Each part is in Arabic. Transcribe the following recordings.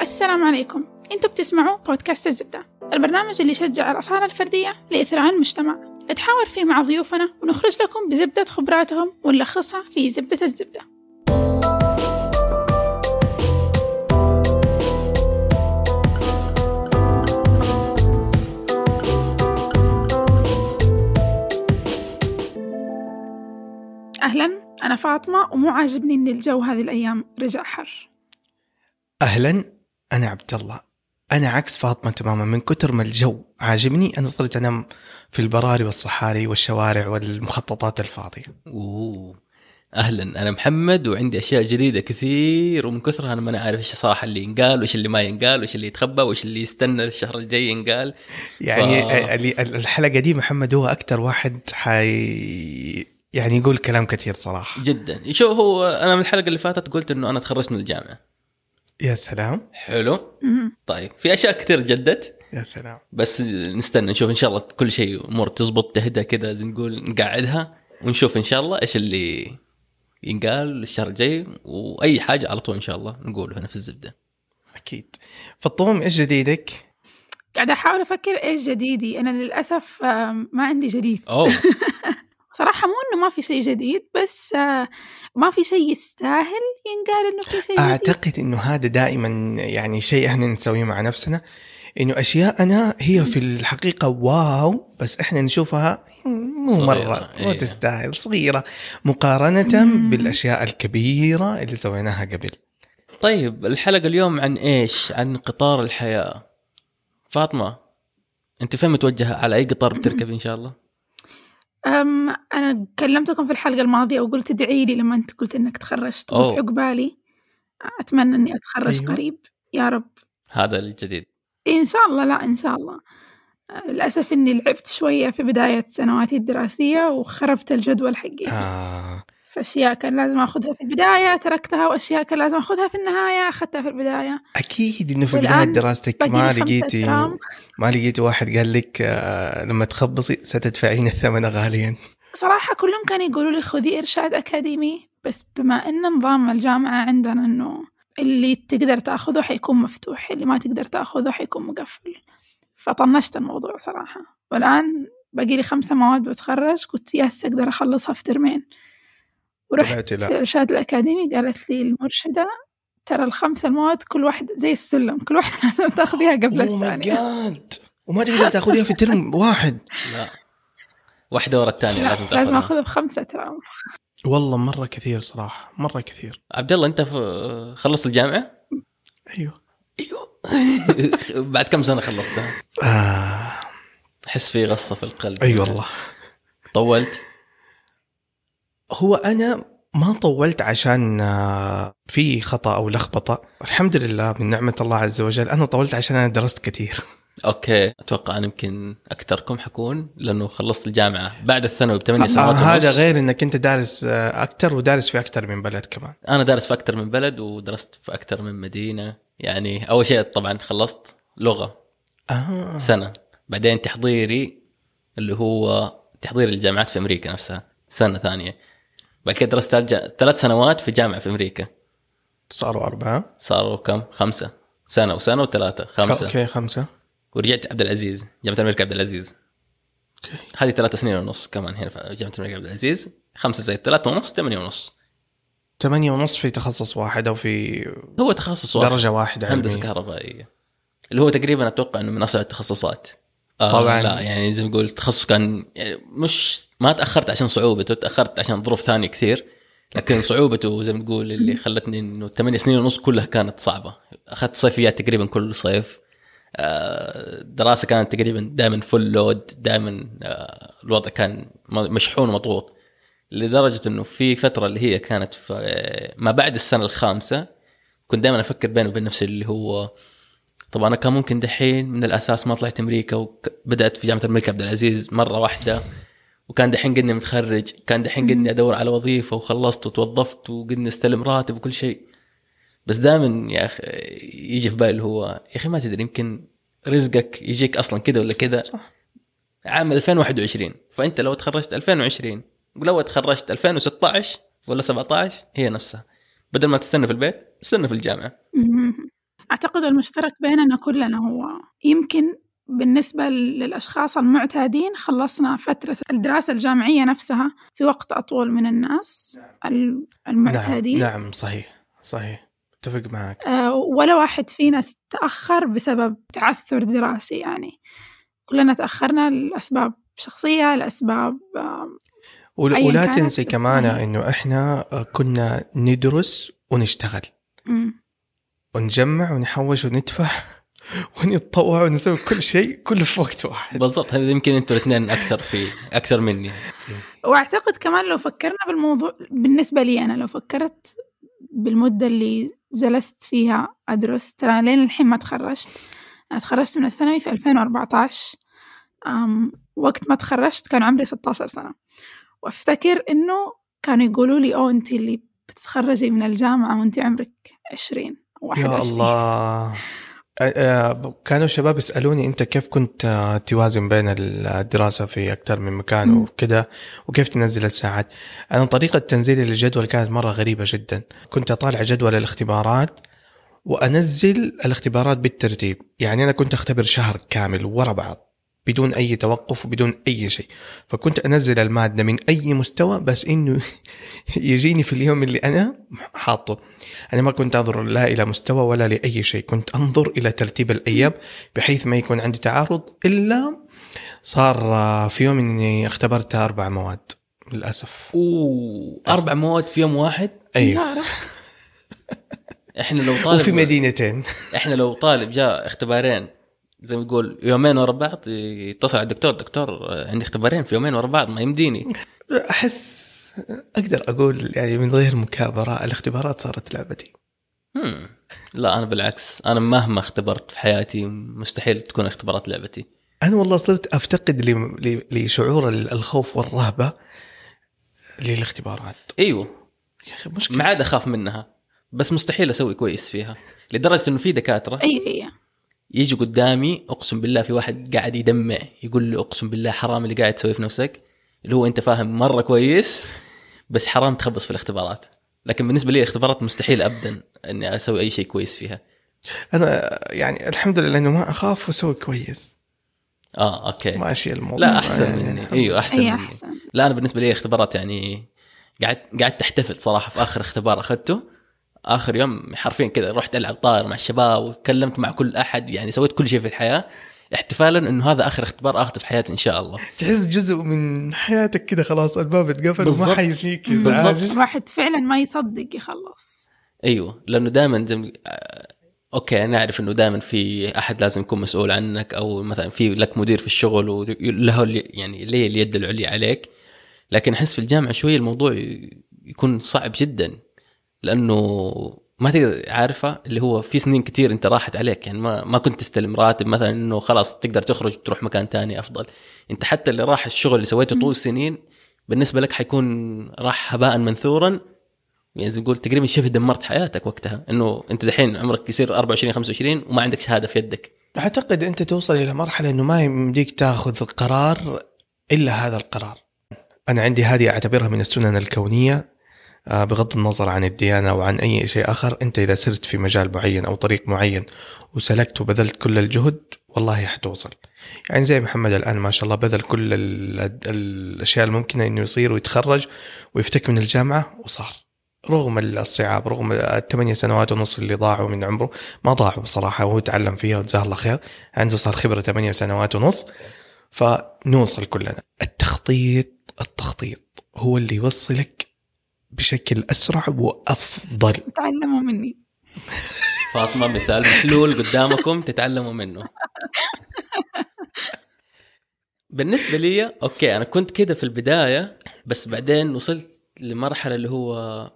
السلام عليكم. أنتوا بتسمعوا بودكاست الزبدة البرنامج اللي يشجع الأصالة الفردية لإثراء المجتمع. نتحاور فيه مع ضيوفنا ونخرج لكم بزبدة خبراتهم ونلخصها في زبدة الزبدة. أهلا أنا فاطمة ومو عاجبني إن الجو هذه الأيام رجع حر. أهلا أنا عبد الله. أنا عكس فاطمة تماما. من كتر ما الجو عاجبني أنا صرت أنام في البراري والصحاري والشوارع والمخططات الفاضية. أوه. أهلا. أنا محمد وعندي أشياء جديدة كثير ومن كثرها أنا ما عارف إيش صراحة اللي ينقال وإيش اللي ما ينقال وإيش اللي يتخبى وإيش اللي يستنى الشهر الجاي ينقال. يعني ف- الحلقة دي محمد هو أكثر واحد حي يعني يقول كلام كثير صراحة. جدا. شو هو أنا من الحلقة اللي فاتت قلت إنه أنا تخرجت من الجامعة. يا سلام. حلو. طيب في أشياء كثير جدت. يا سلام. بس نستنى نشوف إن شاء الله كل شيء أمور تزبط تهدى كذا زي نقول نقعدها ونشوف إن شاء الله إيش اللي ينقال الشهر الجاي وأي حاجة على طول إن شاء الله نقوله هنا في الزبدة. أكيد. فطوم إيش جديدك؟ قاعدة أحاول أفكر إيش جديدي. أنا للأسف ما عندي جديد. أوه. صراحة مو إنه ما في شيء جديد بس آه، ما في شيء يستاهل ينقال إنه في شيء جديد أعتقد إنه هذا دائما يعني شيء إحنا نسويه مع نفسنا إنه أشياءنا هي في الحقيقة واو بس إحنا نشوفها مو صغيرة، مرة مو إيه. تستاهل صغيرة مقارنة مم. بالأشياء الكبيرة اللي سويناها قبل طيب الحلقة اليوم عن إيش؟ عن قطار الحياة. فاطمة أنت فين متوجهة؟ على أي قطار بتركب إن شاء الله؟ أم أنا كلمتكم في الحلقة الماضية وقلت ادعي لي لما أنت قلت إنك تخرجت قلت. عقبالي أتمنى إني أتخرج. أيوة. قريب يا رب هذا الجديد. إن شاء الله لا إن شاء الله آه، للأسف إني لعبت شوية في بداية سنواتي الدراسية وخربت الجدول حقي آه. فأشياء كان لازم أخذها في البداية تركتها وأشياء كان لازم أخذها في النهاية أخذتها في البداية. أكيد إنه في بداية دراستك ما لقيتي. ما لقيتي واحد قال لك آه لما تخبصي ستدفعين الثمن غاليا. صراحة كلهم كانوا يقولوا لي خذي إرشاد أكاديمي بس بما إن نظام الجامعة عندنا إنه اللي تقدر تأخذه حيكون مفتوح اللي ما تقدر تأخذه حيكون مقفل. فطنشت الموضوع صراحة. والآن باقي لي خمسة مواد بتخرج قلت يس أقدر أخلصها في ترمين. ورحت طلعتي لا. الإرشاد الأكاديمي قالت لي المرشدة ترى الخمسة المواد كل واحدة زي السلم كل واحدة لازم تاخذيها قبل ماي الثانية جاد وما تقدر تاخذيها في ترم واحد لا واحدة ورا الثانية لا لازم لازم تاخذها. أخذها بخمسة ترام والله مرة كثير صراحة مرة كثير عبد الله أنت خلصت الجامعة؟ أيوه أيوه بعد كم سنة خلصتها؟ آه. أحس في غصة في القلب. أي والله طولت؟ هو أنا ما طولت عشان آه، في خطأ أو لخبطة. الحمد لله من نعمة الله عز وجل أنا طولت عشان أنا درست كثير. أوكي. أتوقع أنا يمكن أكثركم حكون لأنه خلصت الجامعة بعد الثانوي بثمانية آه سنوات هذا. غير إنك أنت دارس آه، أكثر ودارس في أكثر من بلد كمان. أنا دارس في أكثر من بلد ودرست في أكثر من مدينة. يعني أول شيء طبعا خلصت لغة. آه. سنة. بعدين تحضيري اللي هو تحضير الجامعات في أمريكا نفسها. سنة ثانية. بعد كده درست ثلاث- سنوات في جامعة في أمريكا. صاروا أربعة. صاروا كم؟ خمسة. سنة وسنة وثلاثة. خمسة. okay خمسة. ورجعت عبد العزيز جامعة الملك عبد العزيز. okay. هذه ثلاث سنين ونص كمان هنا في جامعة الملك عبد العزيز. خمسة زائد ثلاثة ونص ثمانية ونص. ثمانية ونص في تخصص واحد أو في هو تخصص واحد. درجة واحدة هندسة علمية. كهربائية. اللي هو تقريبا أتوقع إنه من أصعب التخصصات. آه طبعاً. لا يعني زي ما يقول التخصص كان يعني مش ما تأخرت عشان صعوبته تأخرت عشان ظروف ثانية كثير لكن صعوبته زي ما تقول اللي خلتني إنه ثمانية سنين ونص كلها كانت صعبة. أخذت صيفيات تقريبا كل صيف. آه، الدراسه كانت تقريبا دائما فل لود دائما الوضع كان مشحون ومضغوط لدرجة إنه في فترة اللي هي كانت آه، ما بعد السنة الخامسة كنت دائما أفكر بيني وبين نفسي اللي هو طبعا أنا كان ممكن دحين من الأساس ما طلعت أمريكا وبدات في جامعة الملك عبد العزيز مرة واحدة وكان دحين قدني متخرج كان دحين قدني أدور على وظيفة وخلصت وتوظفت وقدني أستلم راتب وكل شيء. بس دائما يا أخي يجي في بالي اللي هو يا أخي ما تدري يمكن رزقك يجيك أصلا كذا ولا كذا. صح. عام 2021 فأنت لو تخرجت 2020 ولو تخرجت 2016 ولا 17 هي نفسها. بدل ما تستنى في البيت استنى في الجامعة. أعتقد المشترك بيننا كلنا هو. يمكن بالنسبة للأشخاص المعتادين خلصنا فترة الدراسة الجامعية نفسها في وقت أطول من الناس ال- المعتادين. نعم نعم صحيح صحيح. أتفق معك. آه، ولا واحد فينا تأخر بسبب تعثر دراسي يعني. كلنا تأخرنا لأسباب شخصية لأسباب آه، ول- ولا كانت، تنسي كمان إنه إحنا كنا ندرس ونشتغل. مم. ونجمع ونحوش وندفع ونتطوع ونسوي كل شيء كله في وقت واحد. بالضبط هذا يمكن أنتوا الاثنين أكثر في أكثر مني. وأعتقد كمان لو فكرنا بالموضوع بالنسبة لي أنا لو فكرت بالمدة اللي جلست فيها أدرس ترى لين الحين ما تخرجت. أنا تخرجت من الثانوي في 2014 أم وقت ما تخرجت كان عمري 16 سنة. وأفتكر إنه كانوا يقولوا لي أوه أنت اللي بتتخرجي من الجامعة وأنت عمرك 20 يا 21 الله. كانوا الشباب يسألوني أنت كيف كنت آه، توازن بين الدراسة في أكثر من مكان. وكذا وكيف تنزل الساعات؟ أنا طريقة تنزيلي للجدول كانت مرة غريبة جدا. كنت أطالع جدول الاختبارات وأنزل الاختبارات بالترتيب. يعني أنا كنت أختبر شهر كامل ورا بعض. بدون أي توقف وبدون أي شيء. فكنت أنزل المادة من أي مستوى بس إنه يجيني في اليوم اللي أنا حاطه. أنا ما كنت أنظر لا إلى مستوى ولا لأي شيء. كنت أنظر إلى ترتيب الأيام بحيث ما يكون عندي تعارض إلا صار في يوم إني اختبرت أربع مواد للأسف. أوه أربع مواد في يوم واحد؟ لا، لا. إحنا لو طالب وفي مدينتين. إحنا لو طالب جاء اختبارين زي ما يقول يومين ورا بعض يتصل على الدكتور دكتور عندي اختبارين في يومين ورا بعض ما يمديني. أحس أقدر أقول يعني من غير مكابرة الاختبارات صارت لعبتي. هم. لا أنا بالعكس أنا مهما اختبرت في حياتي مستحيل تكون اختبارات لعبتي. أنا والله صرت أفتقد ل- ل- لشعور الخوف والرهبة للاختبارات. أيوه. يا أخي مشكلة. ما عاد أخاف منها بس مستحيل أسوي كويس فيها لدرجة إنه في دكاترة أي أي يجي قدامي أقسم بالله في واحد قاعد يدمع يقول لي أقسم بالله حرام اللي قاعد تسويه في نفسك. اللي هو أنت فاهم مرة كويس بس حرام تخبص في الاختبارات. لكن بالنسبة لي الاختبارات مستحيل ابدا إني أسوي أي شيء كويس فيها. أنا يعني الحمد لله إنه ما أخاف وأسوي كويس. آه okay. ما أشيل الموضوع لا أحسن يعني مني. الحمد أيوه أحسن أي مني. أحسن. لا أنا بالنسبة لي الاختبارات يعني قاعد قعدت احتفل صراحة في آخر اختبار أخذته. آخر يوم حرفيا كذا رحت ألعب طائر مع الشباب وتكلمت مع كل أحد يعني سويت كل شيء في الحياة. احتفالا إنه هذا آخر اختبار آخذه في حياتي إن شاء الله. تحس جزء من حياتك كده خلاص الباب اتقفل وما. حيجيك بالضبط. الواحد فعلا ما يصدق يخلص. أيوه لأنه دائما زي ما- آه، أوكي أنا أعرف إنه دائما في أحد لازم يكون مسؤول عنك أو مثلا في لك مدير في الشغل وله اللي- يعني ليه اليد العليا عليك. لكن أحس في الجامعة شوي الموضوع يكون صعب جدا. لأنه ما تقدر عارفة اللي هو في سنين كتير أنت راحت عليك. يعني ما ما كنت تستلم راتب مثلا إنه خلاص تقدر تخرج تروح مكان تاني أفضل. أنت حتى اللي راح الشغل اللي سويته طول السنين بالنسبة لك حيكون راح هباء منثورا. يعني زي نقول تقريبا شبه دمرت حياتك وقتها. إنه أنت دحين عمرك يصير 24 25 وما عندك شهادة في يدك. أعتقد أنت توصل إلى مرحلة إنه ما يمديك تأخذ قرار إلا هذا القرار. أنا عندي هذه أعتبرها من السنن الكونية. بغض النظر عن الديانة وعن أي شيء آخر أنت إذا سرت في مجال معين أو طريق معين وسلكت وبذلت كل الجهد والله حتوصل. يعني زي محمد الآن ما شاء الله بذل كل ال- ال- الأشياء الممكنة إنه يصير ويتخرج ويفتك من الجامعة وصار. رغم الصعاب رغم الثمانية سنوات ونص اللي ضاعوا من عمره ما ضاعوا بصراحة وهو تعلم فيها وجزاه الله خير. عنده صار خبرة ثمانية سنوات ونص فنوصل كلنا. التخطيط التخطيط هو اللي يوصلك بشكل أسرع وأفضل. تعلموا مني. فاطمة مثال محلول قدامكم تتعلموا منه. بالنسبة لي okay أنا كنت كده في البداية بس بعدين وصلت لمرحلة اللي هو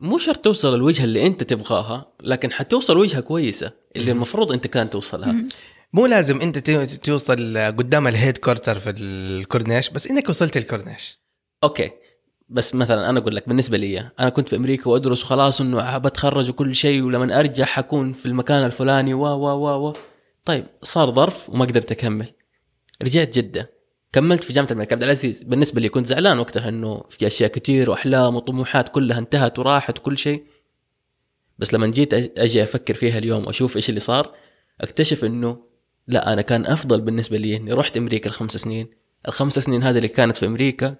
مو شرط توصل الوجهة اللي أنت تبغاها لكن حتوصل وجهة كويسة اللي المفروض أنت كان توصلها. مو لازم أنت تو- توصل قدام ال headquarter في الكورنيش بس إنك وصلت الكورنيش. okay. بس مثلا أنا أقول لك بالنسبة لي أنا كنت في أمريكا وأدرس وخلاص إنه بتخرج وكل شيء ولما أرجع حكون في المكان الفلاني و و و و. طيب صار ظرف وما قدرت أكمل. رجعت جدة. كملت في جامعة الملك عبد العزيز. بالنسبة لي كنت زعلان وقتها إنه في أشياء كتير وأحلام وطموحات كلها انتهت وراحت وكل شيء. بس لما جيت أجي أفكر فيها اليوم وأشوف إيش اللي صار أكتشف إنه لا أنا كان أفضل بالنسبة لي إني رحت أمريكا الخمس سنين. الخمس سنين هذه اللي كانت في أمريكا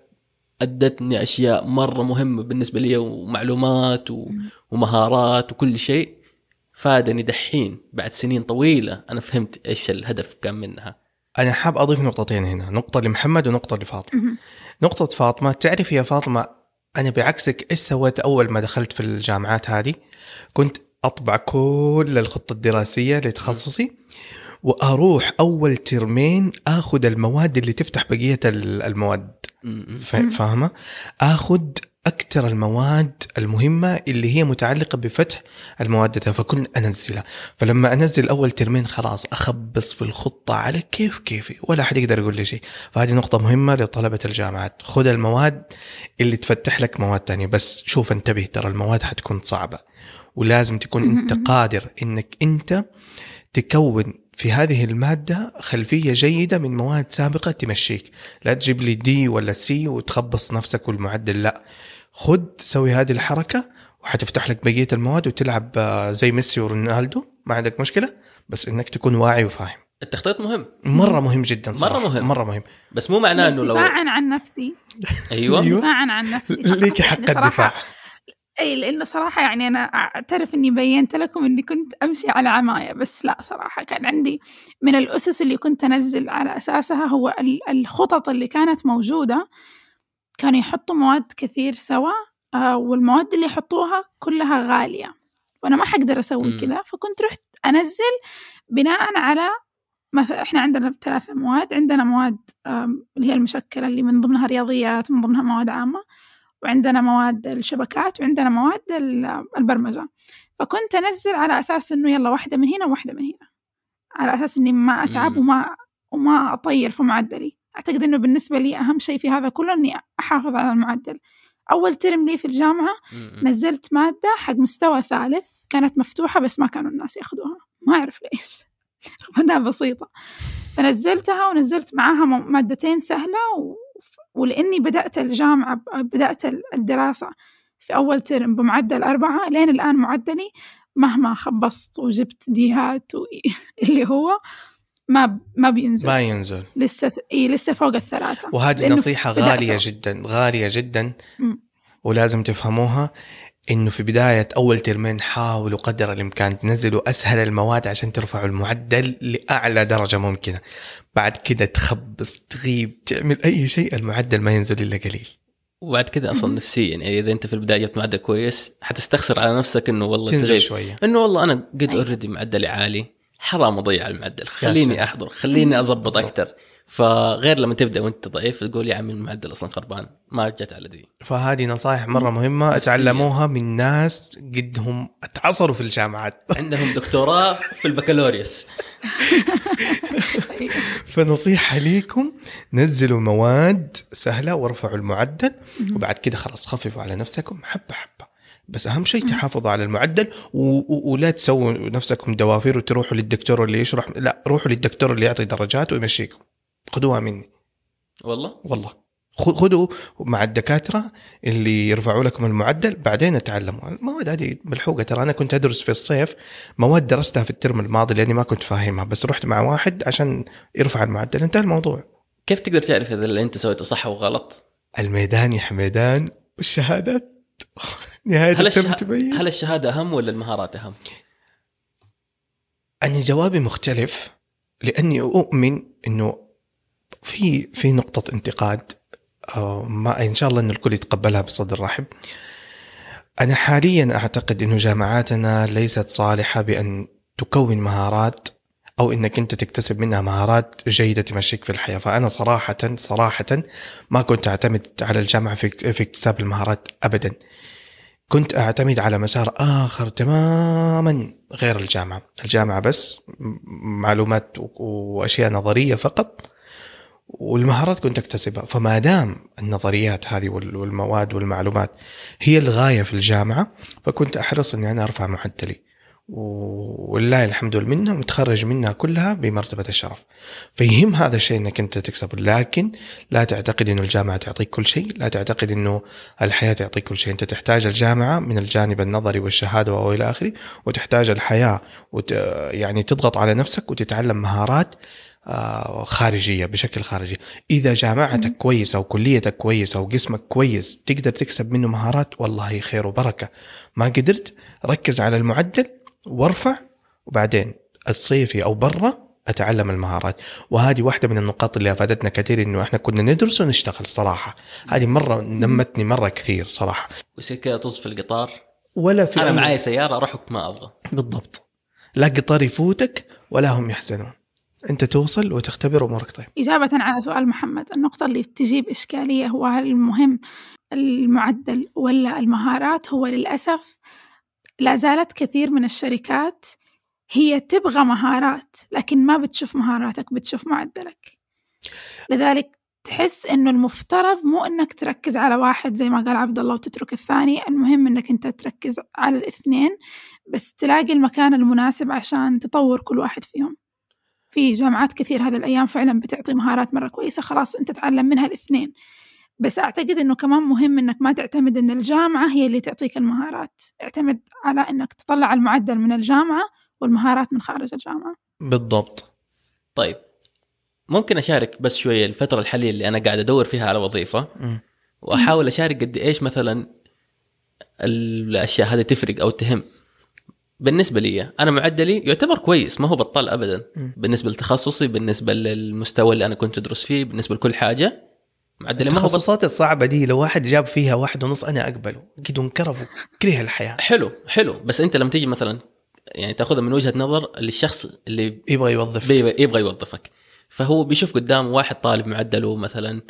أدتني أشياء مرة مهمة بالنسبة لي ومعلومات و... ومهارات وكل شيء. فادني دحين بعد سنين طويلة أنا فهمت إيش الهدف كان منها. أنا حاب أضيف نقطتين هنا نقطة لمحمد ونقطة لفاطمة. نقطة فاطمة تعرف يا فاطمة أنا بعكسك إيش سويت أول ما دخلت في الجامعات هذه؟ كنت أطبع كل الخطة الدراسية لتخصصي. وأروح أول ترمين اخذ المواد اللي تفتح بقية ال- المواد. فاهمة؟ اخذ أكثر المواد المهمة اللي هي متعلقة بفتح المواد ده. فكنت أنزلها. فلما أنزل أول ترمين خلاص أخبص في الخطة على كيف كيفي. ولا حد يقدر يقول لي شيء. فهذه نقطة مهمة لطلبة الجامعات. خذ المواد اللي تفتح لك مواد تانية. بس شوف انتبه ترى المواد حتكون صعبة. ولازم تكون أنت. قادر إنك أنت تكون في هذه المادة خلفية جيدة من مواد سابقة تمشيك. لا تجيب لي دي ولا سي وتخبص نفسك والمعدل لا. خد سوي هذه الحركة وحتفتح لك بقية المواد وتلعب آه، زي ميسي ورونالدو. ما عندك مشكلة بس إنك تكون واعي وفاهم. التخطيط مهم. مرة مهم جدا صراحة. مرة مهم. مرة مهم. بس مو معناه إنه لو دفاعا عن نفسي. أيوه. أيوة. دفاعا عن نفسي. ليك حق الدفاع. اي لأنه صراحة يعني أنا أعترف إني بينت لكم إني كنت أمشي على عماية بس لا صراحة كان عندي من الأسس اللي كنت أنزل على أساسها هو ال- الخطط اللي كانت موجودة. كانوا يحطوا مواد كثير سوا آه، والمواد اللي يحطوها كلها غالية. وأنا ما حقدر أسوي. كذا فكنت رحت أنزل بناء على مثلا إحنا عندنا ثلاثة مواد عندنا مواد اللي هي المشكلة اللي من ضمنها رياضيات من ضمنها مواد عامة. وعندنا مواد الشبكات وعندنا مواد ال- البرمجة. فكنت أنزل على أساس إنه يلا واحدة من هنا وواحدة من هنا. على أساس إني ما أتعب. وما وما أطير في معدلي. أعتقد إنه بالنسبة لي أهم شيء في هذا كله إني أحافظ على المعدل. أول ترم لي في الجامعة. نزلت مادة حق مستوى ثالث كانت مفتوحة بس ما كانوا الناس يأخذوها. ما أعرف ليش. رغم إنها بسيطة. فنزلتها ونزلت معاها مادتين سهلة و... ولأني بدأت الجامعة بدأت ال- الدراسة في أول ترم بمعدل أربعة لين الآن معدلي مهما خبصت وجبت ديهات. اللي هو ما ما بينزل ما ينزل لسه إيه لسه فوق الثلاثة وهذه بدأت. غالية جدا غالية جدا مم. ولازم تفهموها إنه في بداية أول ترمين حاولوا قدر الإمكان تنزلوا أسهل المواد عشان ترفعوا المعدل لأعلى درجة ممكنة. بعد كده تخبص تغيب تعمل أي شيء المعدل ما ينزل إلا قليل. وبعد كذا أصلا. نفسيا يعني إذا أنت في البداية جبت معدل كويس حتستخسر على نفسك إنه والله تنزل تغيب. شوية. إنه والله أنا قد أيوة. اوريدي معدلي عالي. حرام أضيع المعدل. خليني أحضر. خليني أضبط. أكثر فغير لما تبدأ وأنت ضعيف تقول يا عمي المعدل أصلا خربان. ما جت على دي. فهذه نصائح مرة مهمة. نفسية. اتعلموها من ناس قدهم أتعصروا في الجامعات. عندهم دكتوراه في البكالوريوس. فنصيحة ليكم نزلوا مواد سهلة وارفعوا المعدل. وبعد كده خلاص خففوا على نفسكم. حبة حبة. بس أهم شيء مم. تحافظوا على المعدل و... و... ولا تسووا نفسكم دوافير وتروحوا للدكتور اللي يشرح. لا روحوا للدكتور اللي يعطي درجات ويمشيكم. خذوها مني. والله؟ والله. خذوا مع الدكاترة اللي يرفعوا لكم المعدل بعدين اتعلموا. المواد هذه ملحوقة. ترى أنا كنت أدرس في الصيف مواد درستها في الترم الماضي لأني ما كنت فاهمها بس رحت مع واحد عشان يرفع المعدل. انتهى الموضوع. كيف تقدر تعرف إذا اللي أنت سويته صح أو غلط؟ الميدان يا حميدان والشهادات نهاية هل الترم الشه... تبين؟ هل الشهادة أهم ولا المهارات أهم؟ أنا جوابي مختلف لأني أؤمن أنه في في نقطة انتقاد ما إن شاء الله أن الكل يتقبلها بصدر رحب. أنا حاليا أعتقد أنه جامعاتنا ليست صالحة بأن تكون مهارات أو أنك أنت تكتسب منها مهارات جيدة تمشيك في الحياة. فأنا صراحة صراحة ما كنت أعتمد على الجامعة في في اكتساب المهارات أبدا. كنت أعتمد على مسار آخر تماما غير الجامعة. الجامعة بس معلومات و- وأشياء نظرية فقط والمهارات كنت أكتسبها. فما دام النظريات هذه وال- والمواد والمعلومات هي الغاية في الجامعة فكنت أحرص أني أنا أرفع معدلي. ولله الحمد والمنه متخرج منها كلها بمرتبة الشرف. فيهم هذا الشيء إنك أنت تكسب. لكن لا تعتقد إنه الجامعة تعطيك كل شيء لا تعتقد إنه الحياة تعطيك كل شيء. أنت تحتاج الجامعة من الجانب النظري والشهادة والى آخره وتحتاج الحياة وت... يعني تضغط على نفسك وتتعلم مهارات آه، خارجية بشكل خارجي. إذا جامعتك كويسة وكليتك كويسة وقسمك كويس تقدر تكسب منه مهارات والله خير وبركة. ما قدرت ركز على المعدل وارفع وبعدين الصيفي أو برا أتعلم المهارات. وهذه واحدة من النقاط اللي أفادتنا كثير إنه إحنا كنا ندرس ونشتغل صراحة. هذه مرة نمتني مرة كثير صراحة. ويصير كذا طز في القطار؟ ولا في أنا أي- معاي سيارة أروح ما أبغى. بالضبط. لا قطار يفوتك ولا هم يحزنون. أنت توصل وتختبر أمورك. طيب. إجابة على سؤال محمد النقطة اللي تجيب إشكالية هو هل المهم المعدل ولا المهارات؟ هو للأسف لا زالت كثير من الشركات هي تبغى مهارات لكن ما بتشوف مهاراتك بتشوف معدلك. لذلك تحس إنه المفترض مو إنك تركز على واحد زي ما قال عبد الله وتترك الثاني المهم إنك أنت تركز على الاثنين بس تلاقي المكان المناسب عشان تطور كل واحد فيهم. في جامعات كثير هذه الأيام فعلا بتعطي مهارات مرة كويسة خلاص أنت تعلم منها الاثنين. بس أعتقد أنه كمان مهم أنك ما تعتمد أن الجامعة هي اللي تعطيك المهارات. اعتمد على أنك تطلع المعدل من الجامعة والمهارات من خارج الجامعة. بالضبط. طيب ممكن أشارك بس شوية الفترة الحالية اللي أنا قاعد أدور فيها على وظيفة؟ مم. وأحاول أشارك قد إيش مثلا الأشياء هذه تفرق أو تهم. بالنسبة لي أنا معدلي يعتبر كويس ما هو بطال ابدا. مم. بالنسبة لتخصصي بالنسبة للمستوى اللي أنا كنت أدرس فيه بالنسبة لكل حاجة معدلي ما هو بطال التخصصات الصعبة دي لو واحد جاب فيها واحد ونص أنا اقبله كده انكرف كره الحياة. حلو حلو. بس أنت لما تيجي مثلا يعني تأخذها من وجهة نظر للشخص اللي يبغى يوظف بيبغى يبغى يوظفك. فهو بيشوف قدامه واحد طالب معدله مثلا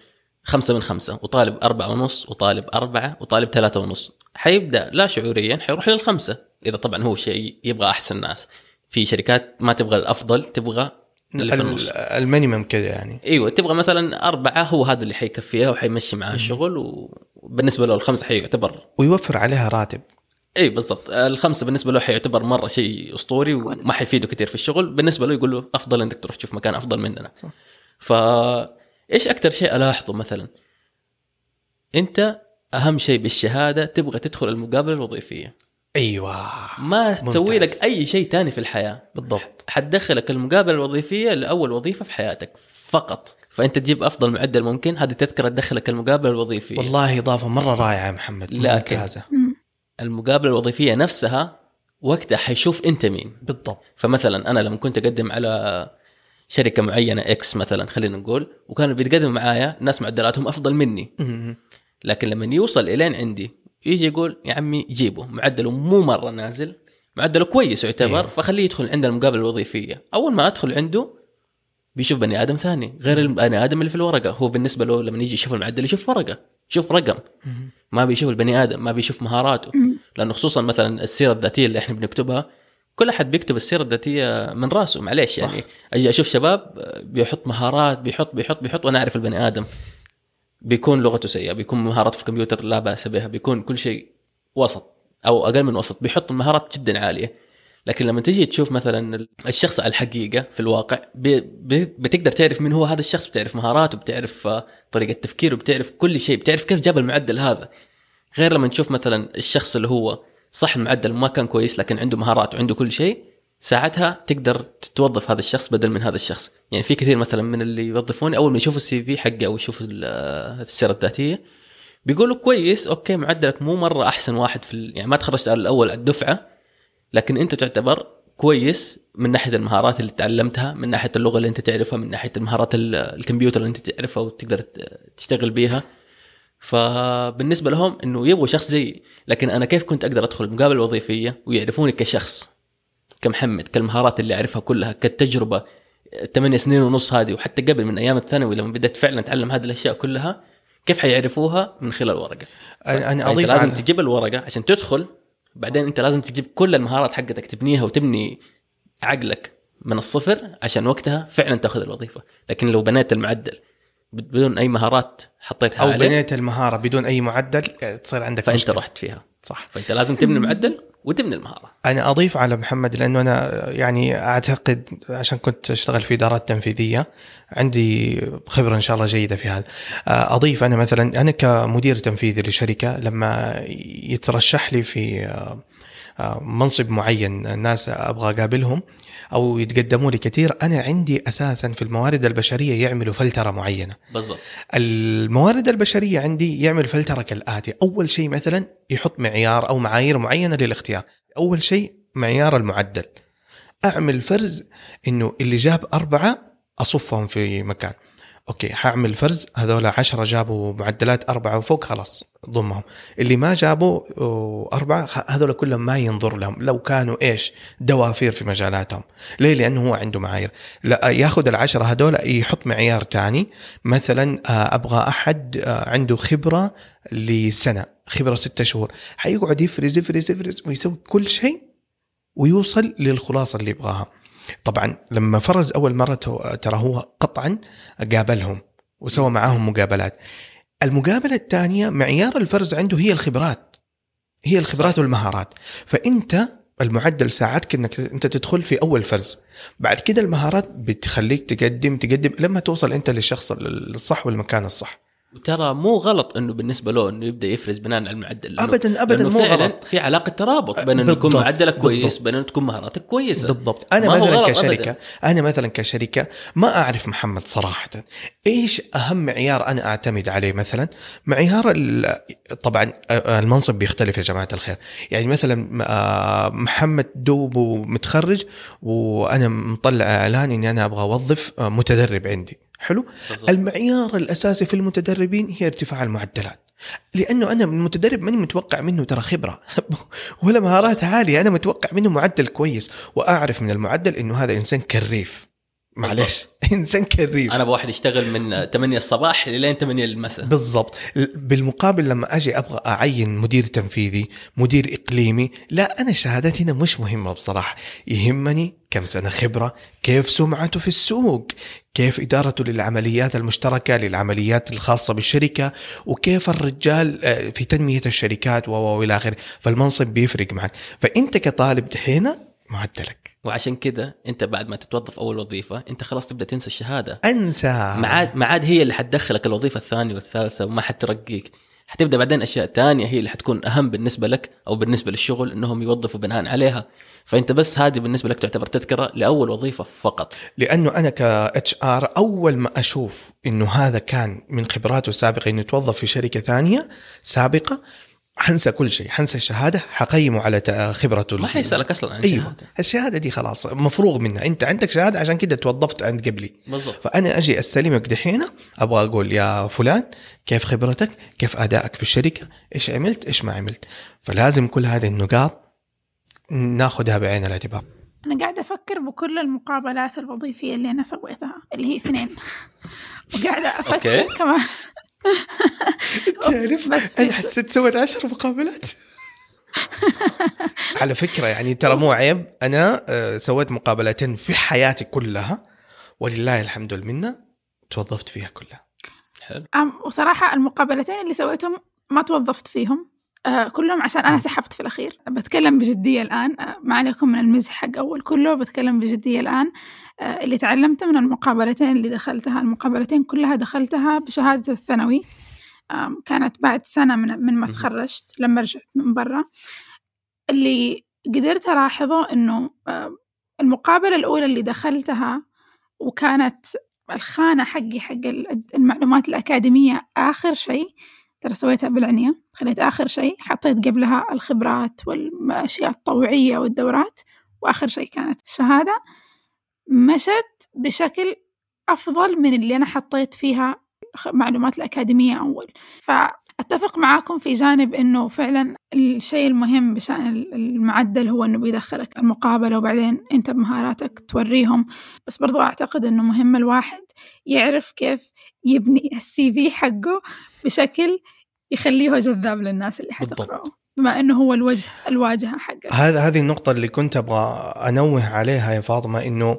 خمسة من خمسة وطالب أربعة ونص وطالب أربعة وطالب ثلاثة ونص. حيبدأ لا شعوريا حيروح للخمسة. إذا طبعا هو شيء يبغى أحسن ناس. في شركات ما تبغى الأفضل تبغى اللي في النص. ال- المينيمم كده يعني. إيوه تبغى مثلا أربعة هو هذا اللي حيكفيها وحيمشي معاه الشغل وبالنسبة له الخمسة حيعتبر. ويوفر عليها راتب. إي بالضبط. الخمسة بالنسبة له حيعتبر مرة شيء أسطوري وما حيفيده كثير في الشغل. بالنسبة له يقول له أفضل إنك تروح تشوف مكان أفضل مننا. صح. ف إيش أكثر شيء ألاحظه مثلا؟ أنت أهم شيء بالشهادة تبغى تدخل المقابلة الوظيفية. أيوه. ما تسوي. لك أي شيء تاني في الحياة. بالضبط. حتدخلك المقابله الوظيفية لأول وظيفة في حياتك فقط. فأنت تجيب أفضل معدل ممكن. هذه تذكرة تدخلك المقابله الوظيفية. والله إضافة مرة رائعة يا محمد. لكن- ممتازة. مم. المقابله الوظيفية نفسها وقتها حيشوف أنت مين. بالضبط. فمثلا أنا لما كنت أقدم على شركة معينة إكس مثلا خلينا نقول وكانوا بيتقدموا معايا ناس معدلاتهم أفضل مني. لكن لما يوصل إلين عندي يجي يقول يا عمي جيبه. معدله مو مرة نازل. معدله كويس يعتبر. أيوه. فخليه يدخل عند المقابله الوظيفية. أول ما أدخل عنده بيشوف بني آدم ثاني غير البني آدم اللي في الورقة. هو بالنسبة له لما يجي يشوف المعدل يشوف ورقة يشوف رقم. ما بيشوف البني آدم ما بيشوف مهاراته. لأنه خصوصا مثلا السيرة الذاتية اللي إحنا بنكتبها كل أحد بيكتب السيرة الذاتية من راسه. معليش صح. يعني أجي أشوف شباب بيحط مهارات بيحط بيحط بيحط وأنا أعرف البني آدم. بيكون لغته سيئة بيكون مهارات في الكمبيوتر لا بأس بها بيكون كل شيء وسط أو أقل من وسط بيحط المهارات جدا عالية. لكن لما تيجي تشوف مثلا الشخص على الحقيقة في الواقع بتقدر تعرف من هو هذا الشخص بتعرف مهاراته بتعرف آه، طريقة تفكيره بتعرف كل شيء بتعرف كيف جاب المعدل هذا. غير لما نشوف مثلا الشخص اللي هو صح المعدل ما كان كويس لكن عنده مهارات وعنده كل شيء ساعتها تقدر توظف هذا الشخص بدل من هذا الشخص. يعني في كثير مثلا من اللي يوظفوني أول ما يشوفوا ال CV حقي أو يشوفوا آه، السيره الذاتية بيقولوا كويس okay معدلك مو مرة أحسن واحد في يعني ما تخرجت على الأول على الدفعة لكن أنت تعتبر كويس من ناحية المهارات اللي تعلمتها من ناحية اللغة اللي أنت تعرفها من ناحية المهارات ال- الكمبيوتر اللي أنت تعرفها وتقدر تشتغل بيها. فبالنسبة لهم إنه يبغوا شخص زي لكن أنا كيف كنت أقدر أدخل المقابله الوظيفية ويعرفوني كشخص؟ كمحمد كالمهارات اللي أعرفها كلها كالتجربة ثمانية سنين ونص هذه وحتى قبل من أيام الثانوي لما بدأت فعلا أتعلم هذه الأشياء كلها كيف حيعرفوها؟ من خلال الورقه أنا أضيف لازم على- تجيب الورقة عشان تدخل بعدين أنت لازم تجيب كل المهارات حقتك تبنيها وتبني عقلك من الصفر عشان وقتها فعلا تأخذ الوظيفة. لكن لو بنيت المعدل بدون أي مهارات حطيتها أو عليه بنيت المهارة بدون أي معدل تصير عندك فأنت مشكلة. رحت فيها. صح. فأنت لازم تبني المعدل وتبني المهارة. أنا أضيف على محمد لأنه أنا يعني أعتقد عشان كنت أشتغل في إدارات تنفيذية عندي خبرة إن شاء الله جيدة في هذا. أضيف أنا مثلا أنا كمدير تنفيذي لشركة لما يترشح لي في منصب معين الناس أبغى أقابلهم أو يتقدموا لي كثير أنا عندي أساسا في الموارد البشرية يعملوا فلترة معينة. بالضبط. الموارد البشرية عندي يعمل فلترة كالآتي. أول شيء مثلا يحط معيار أو معايير معينة للاختيار. أول شيء معيار المعدل. أعمل فرز إنه اللي جاب أربعة أصفهم في مكان. أوكي حاعمل فرز هذول عشرة جابوا معدلات أربعة وفوق خلاص ضمهم. اللي ما جابوا أربعة هذول كلهم ما ينظر لهم لو كانوا إيش؟ دوافير في مجالاتهم. ليه؟ لأنه هو عنده معايير. لا ياخذ العشرة هذول يحط معيار تاني. مثلا أبغى أحد عنده خبرة لسنة خبرة ستة شهور. حيقعد يفرز يفرز يفرز ويسوي كل شيء ويوصل للخلاصة اللي يبغاها. طبعا لما فرز أول مرة ترى هو قطعا قابلهم وسوى معاهم مقابلات. المقابلة الثانية معيار الفرز عنده هي الخبرات هي الخبرات. والمهارات. فأنت المعدل ساعدك انك أنت تدخل في أول فرز بعد كده المهارات بتخليك تقدم تقدم لما توصل أنت للشخص الصح والمكان الصح. وترى مو غلط إنه بالنسبة له إنه يبدأ يفرز بناء على المعدل. ابدا ابدا مو غلط. في علاقة ترابط بين إنه يكون معدلك كويس بين إنه تكون مهاراتك كويسة. بالضبط. أنا مثلا كشركة أبداً. أنا مثلا كشركة ما أعرف محمد صراحة. إيش أهم معيار أنا أعتمد عليه مثلا؟ معيار طبعا المنصب بيختلف يا جماعة الخير. يعني مثلا محمد دوبه متخرج وأنا مطلع إعلان إني أنا أبغى أوظف متدرب عندي. حلو؟ بالضبط. المعيار الأساسي في المتدربين هي ارتفاع المعدلات. لأنه أنا المتدرب ماني متوقع منه ترى خبرة. ولا مهارات عالية أنا متوقع منه معدل كويس. وأعرف من المعدل إنه هذا إنسان كريف. معلش إنسان كريف. أنا بواحد يشتغل من 8 الصباح لين 8 المساء. بالضبط. بالمقابل لما أجي أبغى أعين مدير تنفيذي مدير إقليمي لا أنا الشهادات هنا مش مهمة بصراحة. يهمني كم سنة خبرة كيف سمعته في السوق كيف إدارته للعمليات المشتركة للعمليات الخاصة بالشركة وكيف الرجال آه، في تنمية الشركات والى آخره. فالمنصب بيفرق معك فأنت كطالب دحين معدلك. وعشان كده انت بعد ما تتوظف أول وظيفة انت خلاص تبدأ تنسى الشهادة. انسى. ما عاد ما عاد هي اللي حتدخلك الوظيفة الثانية والثالثة وما حترقيك. حتبدأ بعدين أشياء تانية هي اللي حتكون أهم بالنسبة لك أو بالنسبة للشغل إنهم يوظفوا بناء عليها. فأنت بس هذه بالنسبة لك تعتبر تذكرة لأول وظيفة فقط. لأنه أنا ك HR أول ما أشوف إنه هذا كان من خبراته السابقة إنه يتوظف في شركة ثانية سابقة حنسى كل شيء حنسى الشهادة حقيمه على خبرته ما حيسألك أصلا عن أيوه الشهادة. دي خلاص مفروغ منها. أنت عندك شهادة عشان كده توظفت عند قبلي. بالضبط. فأنا أجي أستلمك دحين أبغى أقول يا فلان كيف خبرتك؟ كيف أدائك في الشركة؟ إيش عملت؟ إيش ما عملت؟ فلازم كل هذه النقاط ناخذها بعين الاعتبار. أنا قاعدة أفكر بكل المقابلات الوظيفية اللي أنا سويتها اللي هي اثنين. وقاعدة أفكر كمان. تعرف بس أنا حسيت سويت عشر مقابلات. على فكرة يعني ترى مو عيب أنا آه، سويت مقابلتين في حياتي كلها ولله الحمد والمنة توظفت فيها كلها. حلو. وصراحة المقابلتين اللي سويتهم ما توظفت فيهم. آه كلهم عشان أنا سحبت في الأخير. بتكلم بجدية الآن. آه ما عليكم من المزح حق أول كله بتكلم بجدية الآن. آه اللي تعلمته من المقابلتين اللي دخلتها المقابلتين كلها دخلتها بشهادة الثانوي. آه كانت بعد سنة من, من ما تخرجت لما رجعت من برا. اللي قدرت ألاحظه إنه آه المقابلة الأولى اللي دخلتها وكانت الخانة حقي حق المعلومات الأكاديمية آخر شيء. ترى سويتها بالعنية خليت آخر شيء. حطيت قبلها الخبرات والأشياء الطوعية والدورات وآخر شيء كانت الشهادة. مشت بشكل أفضل من اللي أنا حطيت فيها معلومات الأكاديمية أول. فأتفق معاكم في جانب إنه فعلا الشيء المهم بشأن المعدل هو إنه بيدخلك المقابلة وبعدين أنت بمهاراتك توريهم. بس برضو أعتقد إنه مهم الواحد يعرف كيف يبني السي في حقه بشكل يخليه جذاب للناس اللي حتقرأه. بما إنه هو الوجه الواجهة حقك. هذا هذه النقطة اللي كنت أبغى أنوه عليها يا فاطمة إنه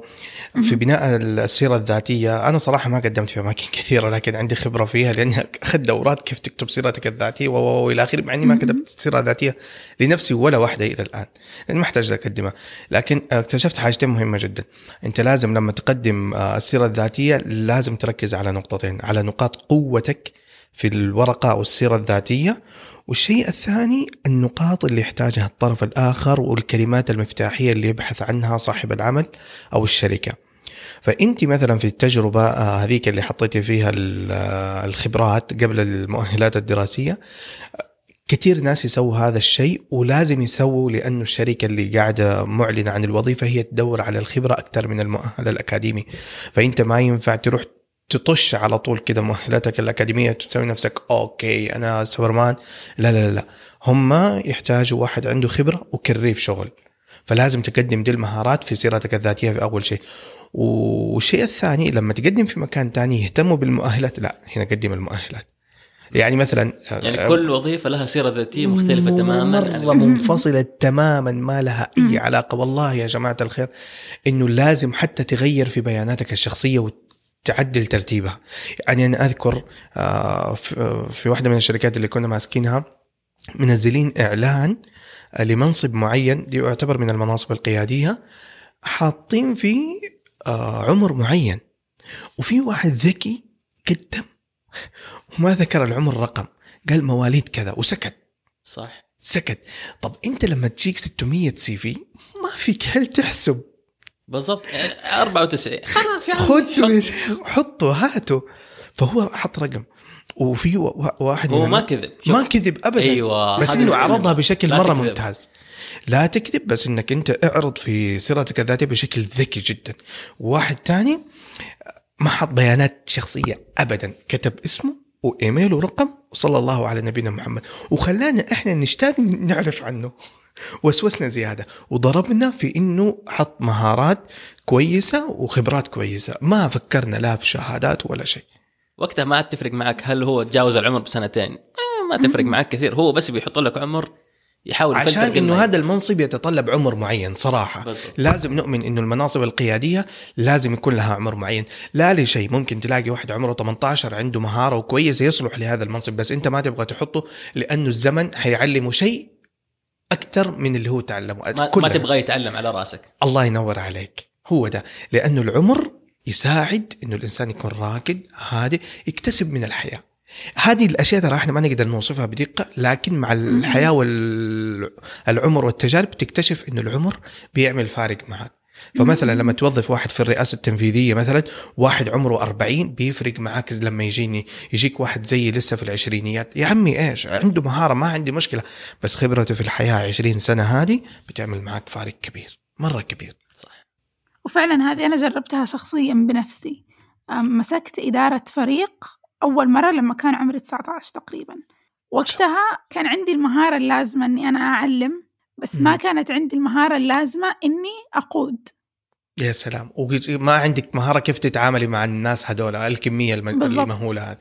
في بناء السيرة الذاتية أنا صراحة ما قدمت في أماكن كثيرة لكن عندي خبرة فيها لأني أخذت دورات كيف تكتب سيرتك و- وإلى آخره مع إني ما. كتبت سيرة ذاتية لنفسي ولا واحدة إلى الآن. لأن ما احتاج أقدمها. لكن اكتشفت حاجتين مهمة جدا. أنت لازم لما تقدم آه، السيرة الذاتية لازم تركز على نقطتين على نقاط قوتك في الورقة أو السيرة الذاتية. والشيء الثاني النقاط اللي يحتاجها الطرف الآخر والكلمات المفتاحية اللي يبحث عنها صاحب العمل أو الشركة. فأنت مثلا في التجربة آه، هذيك اللي حطيتي فيها آه، الخبرات قبل المؤهلات الدراسية كثير ناس يسووا هذا الشيء ولازم يسووا لأنه الشركة اللي قاعدة معلنة عن الوظيفة هي تدور على الخبرة أكثر من المؤهل الأكاديمي. فأنت ما ينفع تروح تطش على طول كده مؤهلاتك الأكاديمية تسوي نفسك okay أنا سوبرمان. لا لا لا هم يحتاجوا واحد عنده خبرة وكريف شغل. فلازم تقدم دي المهارات في سيرتك الذاتية في أول شيء. والشيء الثاني لما تقدم في مكان تاني يهتموا بالمؤهلات لا هنا قدم المؤهلات. يعني مثلا يعني كل وظيفة لها سيرة ذاتية مختلفة تماما مرة منفصلة تماما ما لها أي علاقة. والله يا جماعة الخير إنه لازم حتى تغير في بياناتك الشخصية وتعدل ترتيبها. يعني أنا أذكر آه، في- في واحدة من الشركات اللي كنا ماسكينها منزلين إعلان لمنصب معين يعتبر من المناصب القيادية حاطين فيه آه، عمر معين. وفي واحد ذكي قدم وما ذكر العمر رقم قال مواليد كذا وسكت. صح. سكت. طب أنت لما تجيك 600 سي في ما فيك هل تحسب بالضبط. 94 خلاص يا خذوا يا شيخ حطوا هاتوا. فهو حط رقم. وفي واحد هو ما كذب. ما كذب ابدا. أيوه بس إنه. عرضها بشكل مرة تكذب. ممتاز. لا تكذب بس إنك أنت اعرض في سيرتك الذاتيه بشكل ذكي جدا. واحد تاني ما حط بيانات شخصية ابدا. كتب اسمه وايميل ورقم وصلى الله على نبينا محمد. وخلانا إحنا نشتاق نعرف عنه. وسوسنا زيادة. وضربنا في إنه حط مهارات كويسة وخبرات كويسة. ما فكرنا لا في شهادات ولا شيء. وقتها ما عاد تفرق معك هل هو تجاوز العمر بسنتين. آه، ما تفرق معك كثير. هو بس بيحط لك عمر يحاول عشان إنه هذا المنصب يتطلب عمر معين صراحة. بالضبط. لازم نؤمن إنه المناصب القيادية لازم يكون لها عمر معين. لا لشيء. ممكن تلاقي واحد عمره 18 عنده مهارة وكويس يصلح لهذا المنصب بس أنت ما تبغى تحطه لأنه الزمن حيعلمه شيء أكثر من اللي هو تعلمه. ما, ما. تبغى يتعلم على رأسك. الله ينور عليك. هو ده. لأنه العمر يساعد إنه الإنسان يكون راكد هادئ يكتسب من الحياة. هذه الأشياء ترى إحنا ما نقدر نوصفها بدقة لكن مع الحياة والعمر والتجارب تكتشف إنه العمر بيعمل فارق معك. فمثلا لما توظف واحد في الرئاسة التنفيذية مثلا واحد عمره 40 بيفرق معاك لما يجيني يجيك واحد زيي لسه في العشرينيات. يا عمي إيش؟ عنده مهارة ما عندي مشكلة. بس خبرته في الحياة 20 سنة هذه بتعمل معك فارق كبير مرة كبير. صح وفعلا هذه أنا جربتها شخصيا بنفسي. مسكت إدارة فريق أول مرة لما كان عمري 19 تقريبا. وقتها كان عندي المهارة اللازمة إني أنا أعلم بس ما. كانت عندي المهارة اللازمة إني أقود. يا سلام. وما عندك مهارة كيف تتعاملي مع الناس هذول الكمية الم-. المهوله هذه.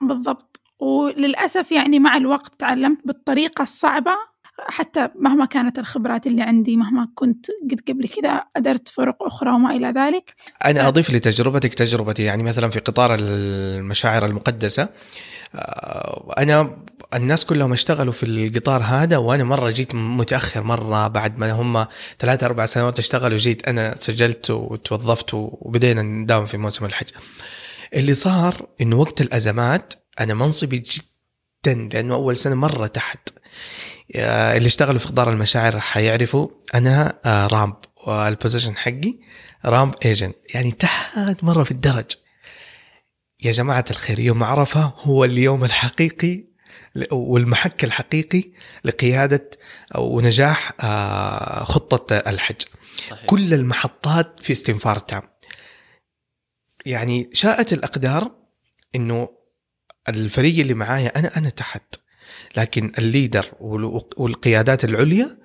بالضبط. وللأسف يعني مع الوقت تعلمت بالطريقة الصعبة حتى مهما كانت الخبرات اللي عندي مهما كنت قد قبل كذا أدرت فرق أخرى وما إلى ذلك. أنا أضيف لتجربتك تجربتي يعني مثلا في قطار المشاعر المقدسة آه، أنا الناس كلهم اشتغلوا في القطار هذا وأنا مرة جيت متأخر مرة بعد ما هم ثلاثة أربع سنوات اشتغلوا جيت أنا سجلت وتوظفت وبدينا نداوم في موسم الحج. اللي صار إنه وقت الأزمات أنا منصبي جدا لأنه أول سنة مرة تحت. اللي اشتغلوا في قطار المشاعر حيعرفوا أنا آه، ramp وال position حقي ramp agent يعني تحت مرة في الدرج. يا جماعة الخير يوم عرفة هو اليوم الحقيقي والمحك الحقيقي لقيادة ونجاح آه، خطة الحج. صحيح. كل المحطات في استنفار تام. يعني شاءت الأقدار أنه الفريق اللي معايا أنا أنا تحت. لكن الليدر وال- والقيادات العليا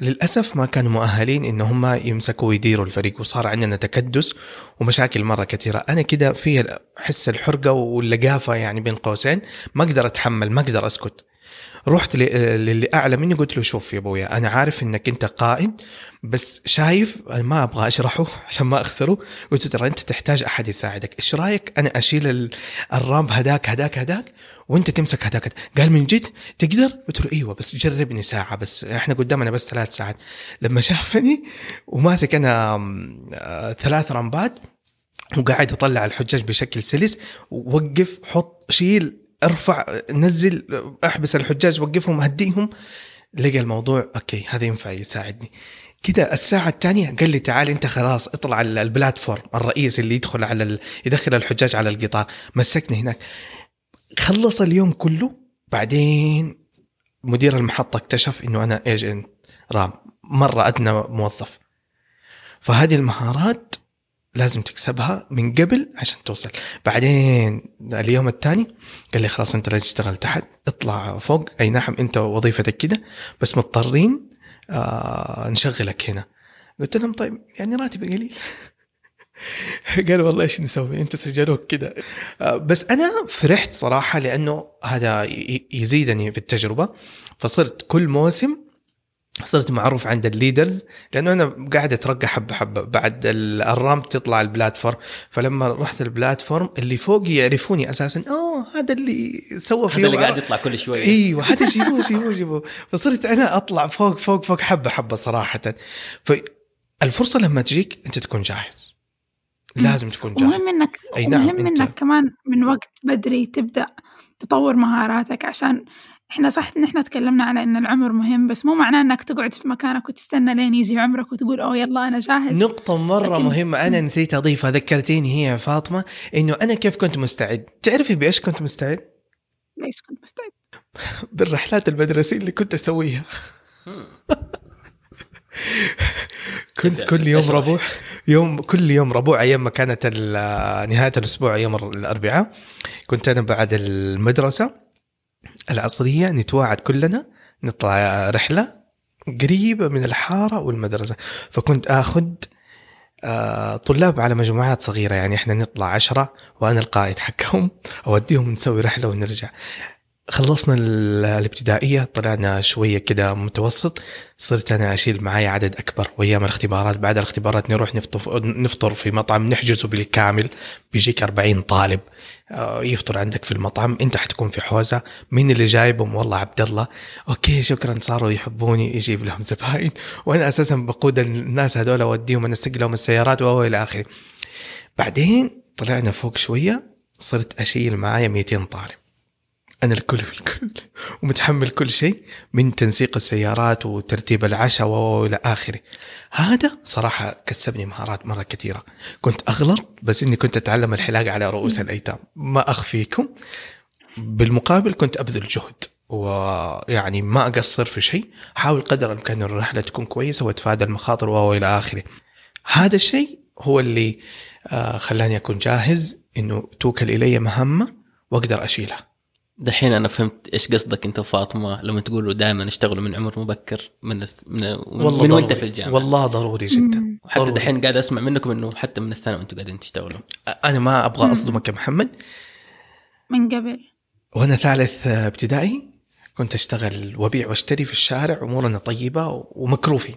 للأسف ما كانوا مؤهلين إن هم يمسكوا ويديروا الفريق وصار عندنا تكدس ومشاكل مرة كثيرة. أنا كده في حس الحرقة واللقافة يعني بين قوسين ما أقدر أتحمل ما أقدر أسكت. رحت للي أعلى مني قلت له شوف يا أبويا أنا عارف إنك أنت قائد بس شايف ما أبغى أشرحه عشان ما أخسره. قلت له ترى أنت تحتاج أحد يساعدك إيش رأيك أنا أشيل ال- الرامب هداك هداك هداك وأنت تمسك هداك. قال من جد؟ تقدر؟ قلت له إيوه بس جربني ساعة بس إحنا قدامنا بس ثلاث ساعات. لما شافني وماسك أنا آه، ثلاث رامبات وقاعد أطلع الحجاج بشكل سلس وقف حط شيل ارفع نزل احبس الحجاج وقفهم هديهم لقى الموضوع أوكي هذا ينفع يساعدني. كده الساعة الثانية قال لي تعال أنت خلاص اطلع على البلاتفورم الرئيسي اللي يدخل على ال... يدخل الحجاج على القطار. مسكني هناك. خلص اليوم كله. بعدين مدير المحطة اكتشف إنه أنا ايجنت رام مرة أدنى موظف. فهذه المهارات لازم تكسبها من قبل عشان توصل. بعدين اليوم الثاني قال لي خلاص انت لا تشتغل تحت اطلع فوق. أي نعم انت وظيفتك كده بس مضطرين آه نشغلك هنا. قلت لهم طيب يعني راتبي قليل. قالوا والله إيش نسوي؟ انت سجلوك كده. آه بس أنا فرحت صراحة لأنه هذا يزيدني في التجربة. فصرت كل موسم صرت معروف عند ال leaders لأنه أنا قاعد أترقى حبة حبة. بعد ال- ال ramp تطلع ال platform فلما رحت ال platform اللي فوقي يعرفوني أساسا أوه هذا اللي سوى فيه هذا اللي قاعد يطلع كل شوية أيوه هذا جيبوه جيبوه جيبوه فصرت أنا أطلع فوق فوق فوق حبة حبة صراحة. فالفرصه لما تجيك أنت تكون جاهز. لازم تكون جاهز. ومهم انك أي نعم، أنت- إنك كمان من وقت بدري تبدأ تطور مهاراتك عشان إحنا صح ان إحنا تكلمنا على إن العمر مهم بس مو معناه إنك تقعد في مكانك وتستنى لين يجي عمرك وتقول أوه يلا أنا جاهز نقطة مرة لكن- مهمة أنا نسيت أضيفها ذكرتيني هي يا فاطمة إنه أنا كيف كنت مستعد تعرفي بإيش كنت مستعد؟ ليش كنت مستعد بالرحلات المدرسية اللي كنت أسويها كنت كيف كل يعني؟ يوم. ربوع يوم كل يوم ربوع أيام ما كانت ال- نهاية الأسبوع يوم الأربعاء كنت أنا بعد المدرسة العصرية نتواعد كلنا نطلع رحلة قريبة من الحارة والمدرسة. فكنت آخذ آه، طلاب على مجموعات صغيرة يعني إحنا نطلع عشرة وأنا القائد حقهم أوديهم نسوي رحلة ونرجع. خلصنا ال- الابتدائية طلعنا شوية كده متوسط صرت أنا أشيل معايا عدد أكبر. وأيام الاختبارات بعد الاختبارات نروح نفطر, في مطعم نحجزه بالكامل بيجيك 40 طالب. آه، يفطر عندك في المطعم أنت حتكون في حوزة. مين اللي جايبهم؟ والله عبد الله. أوكي شكرا صاروا يحبوني يجيب لهم زباين. وأنا أساسا بقود الناس هذول أوديهم أنسق لهم السيارات وهو إلى آخره. بعدين طلعنا فوق شوية صرت أشيل معايا 200 طالب. أنا الكل في الكل ومتحمل كل شيء من تنسيق السيارات وترتيب العشاء وإلى آخره. هذا صراحة كسبني مهارات مرة كثيرة. كنت أغلط بس إني كنت أتعلم الحلاقة على رؤوس الأيتام. ما أخفيكم. بالمقابل كنت أبذل جهد ويعني ما أقصر في شيء. حاول قدر الإمكان الرحلة تكون كويسة وأتفادى المخاطر وإلى آخره. هذا الشيء هو اللي آه، خلاني أكون جاهز إنه توكل إلي مهمة وأقدر أشيلها. دحين أنا فهمت إيش قصدك أنت وفاطمة لما تقولوا دائما اشتغلوا من عمر مبكر من من, والله من. وأنت في الجامعة والله ضروري جدا. وحتى ضروري. دحين قاعد أسمع منكم إنه حتى من الثانوي أنتم قاعدين تشتغلوا أنا ما أبغى. أصدمك يا محمد من قبل وأنا ثالث ابتدائي كنت أشتغل وأبيع وأشتري في الشارع أمورنا طيبة ومكروفي.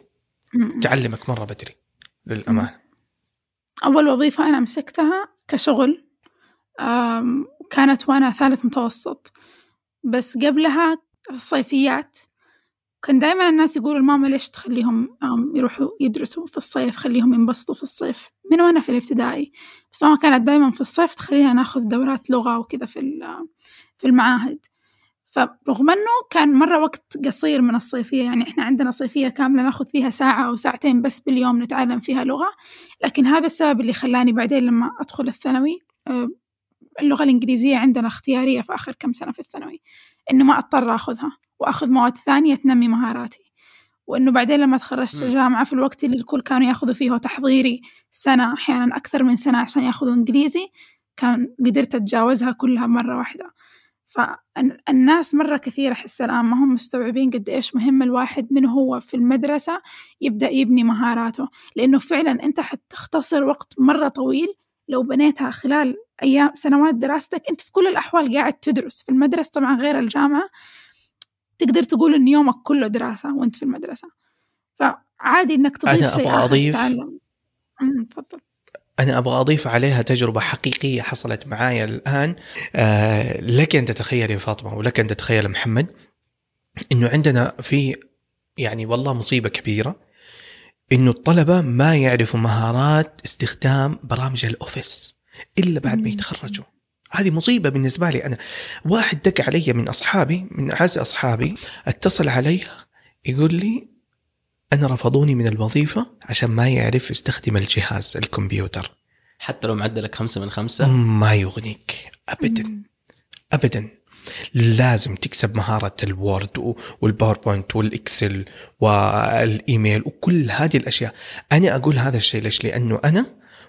تعلمك مرة بدري للأمانة أول وظيفة أنا مسكتها كشغل كانت وأنا ثالث متوسط. بس قبلها في الصيفيات كان دائما الناس يقولوا لماما ليش تخليهم يروحوا يدرسوا في الصيف خليهم ينبسطوا في الصيف. من وأنا في الابتدائي. بس ماما كانت دائما في الصيف تخلينا ناخذ دورات لغة وكذا في في المعاهد. فرغم أنه كان مرة وقت قصير من الصيفية يعني إحنا عندنا صيفية كاملة ناخذ فيها ساعة أو ساعتين بس باليوم نتعلم فيها لغة. لكن هذا السبب اللي خلاني بعدين لما أدخل الثانوي آه، اللغة الإنجليزية عندنا اختيارية في آخر كم سنة في الثانوي إنه ما أضطر أخذها وأخذ مواد ثانية تنمي مهاراتي. وإنه بعدين لما تخرجت. الجامعة في الوقت اللي الكل كانوا يأخذوا فيه تحضيري سنة أحيانا أكثر من سنة عشان يأخذوا إنجليزي كان قدرت أتجاوزها كلها مرة واحدة. فالناس مرة كثير أحس الآن ما هم مستوعبين قد إيش مهم الواحد من هو في المدرسة يبدأ يبني مهاراته. لأنه فعلا أنت حتختصر وقت مرة طويل لو بنيتها خلال أيام سنوات دراستك أنت في كل الأحوال قاعد تدرس في المدرسة طبعا غير الجامعة تقدر تقول إن يومك كله دراسة وأنت في المدرسة. فعادي إنك تضيف أنا شيء أبغى أضيف- تفضل. أنا أبغى أضيف عليها تجربة حقيقية حصلت معايا الآن. آه لك أن تتخيل يا فاطمة ولك أن تتخيل محمد إنه عندنا في يعني والله مصيبة كبيرة إنه الطلبة ما يعرفوا مهارات استخدام برامج الأوفيس. إلا بعد ما. يتخرجوا. هذه مصيبة بالنسبة لي أنا. واحد دق علي من أصحابي من أعز أصحابي اتصل علي يقول لي أنا رفضوني من الوظيفة عشان ما يعرف يستخدم الجهاز الكمبيوتر. حتى لو معدلك خمسة من خمسة؟ ما يغنيك. ابدا. أمم. ابدا. لازم تكسب مهارة ال Word وال PowerPoint وال Excel والإيميل وكل هذه الأشياء. أنا أقول هذا الشيء ليش؟ لأنه أنا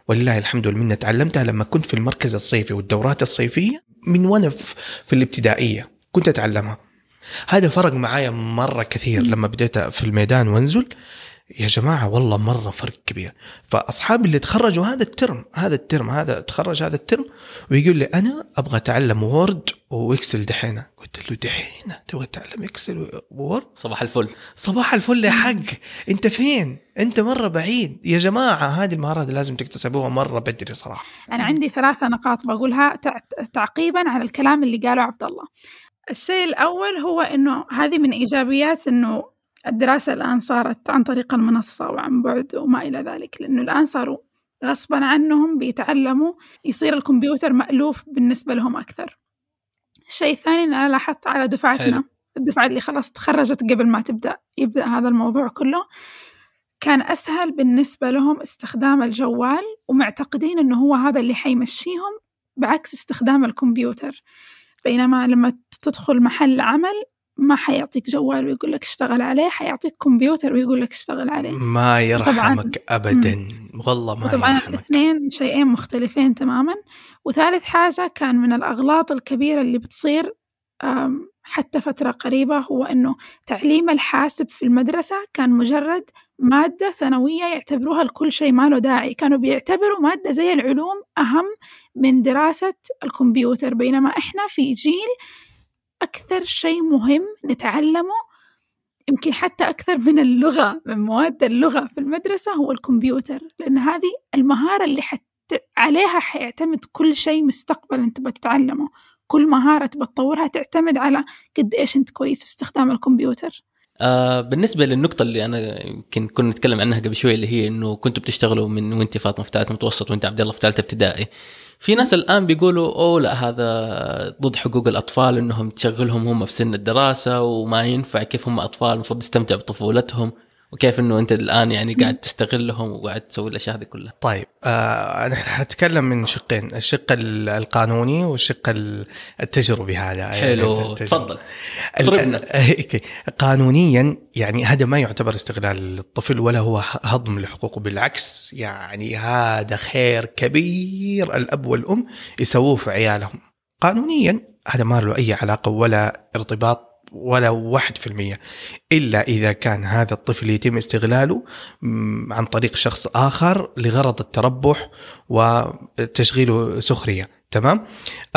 ولله الحمد والمنة. تعلمتها لما كنت في المركز الصيفي والدورات الصيفية من وأنا في الابتدائية. كنت أتعلمها. هذا فرق معايا مرة كثير. لما بديت في الميدان وأنزل يا جماعة والله مرة فرق كبير. فأصحابي اللي تخرجوا هذا الترم هذا الترم هذا تخرج هذا الترم ويقول لي أنا أبغى أتعلم Word و Excel دحين. قلت له دحين؟ تبغى تتعلم Excel Word صباح الفل. صباح الفل يا حق. أنت فين؟ أنت مرة بعيد. يا جماعة هذه المهارات لازم تكتسبوها مرة بدري صراحة. أنا عندي ثلاثة نقاط بقولها تع- تعقيبا على الكلام اللي قاله عبد الله. الشيء الأول هو إنه هذه من إيجابيات إنه الدراسة الآن صارت عن طريق المنصة وعن بعد وما إلى ذلك لأنه الآن صاروا غصبا عنهم بيتعلموا يصير الكمبيوتر مألوف بالنسبة لهم أكثر الشيء الثاني أنا لاحظت على دفعتنا حلو. الدفعة اللي خلاص تخرجت قبل ما تبدأ يبدأ هذا الموضوع كله كان أسهل بالنسبة لهم استخدام الجوال ومعتقدين إنه هو هذا اللي حيمشيهم بعكس استخدام الكمبيوتر بينما لما تدخل محل عمل ما حيعطيك جوال ويقول لك اشتغل عليه حيعطيك كمبيوتر ويقول لك اشتغل عليه. ما يرحمك ابدا. والله ما يرحمك. الاثنين شيئين مختلفين تماما. وثالث حاجة كان من الأغلاط الكبيرة اللي بتصير حتى فترة قريبة هو إنه تعليم الحاسب في المدرسة كان مجرد مادة ثانوية يعتبروها لكل شيء ما له داعي. كانوا بيعتبروا مادة زي العلوم أهم من دراسة الكمبيوتر بينما إحنا في جيل أكثر شيء مهم نتعلمه يمكن حتى أكثر من اللغة من مواد اللغة في المدرسة هو الكمبيوتر لأن هذه المهارة اللي حت عليها حيعتمد كل شيء مستقبلا أنت بتتعلمه. كل مهارة تبى تطورها تعتمد على قد إيش أنت كويس في استخدام الكمبيوتر. آه بالنسبة للنقطة اللي أنا يمكن كنا نتكلم عنها قبل شوي اللي هي إنه كنتوا بتشتغلوا من وأنت فاطمة في ثالثه متوسط وأنت عبد الله في ثالثة ابتدائي. في ناس الآن بيقولوا أوه لا هذا ضد حقوق الأطفال إنهم تشغلهم هم في سن الدراسة وما ينفع كيف هم أطفال المفروض يستمتعوا بطفولتهم. وكيف إنه أنت الآن يعني قاعد تستغلهم وقاعد تسوي الأشياء هذه كلها طيب آه أنا حتكلم من شقين الشق ال- القانوني والشق ال- التجربي هذا حلو التجربي. تفضل ال- ضربنا. أوكي. قانونيا يعني هذا ما يعتبر استغلال الطفل ولا هو هضم لحقوقه بالعكس يعني هذا خير كبير الأب والأم يسووه في عيالهم قانونيا هذا ما له أي علاقة ولا ارتباط ولا واحد في المية. إلا إذا كان هذا الطفل يتم استغلاله عن طريق شخص آخر لغرض التربح وتشغيله سخرية. تمام؟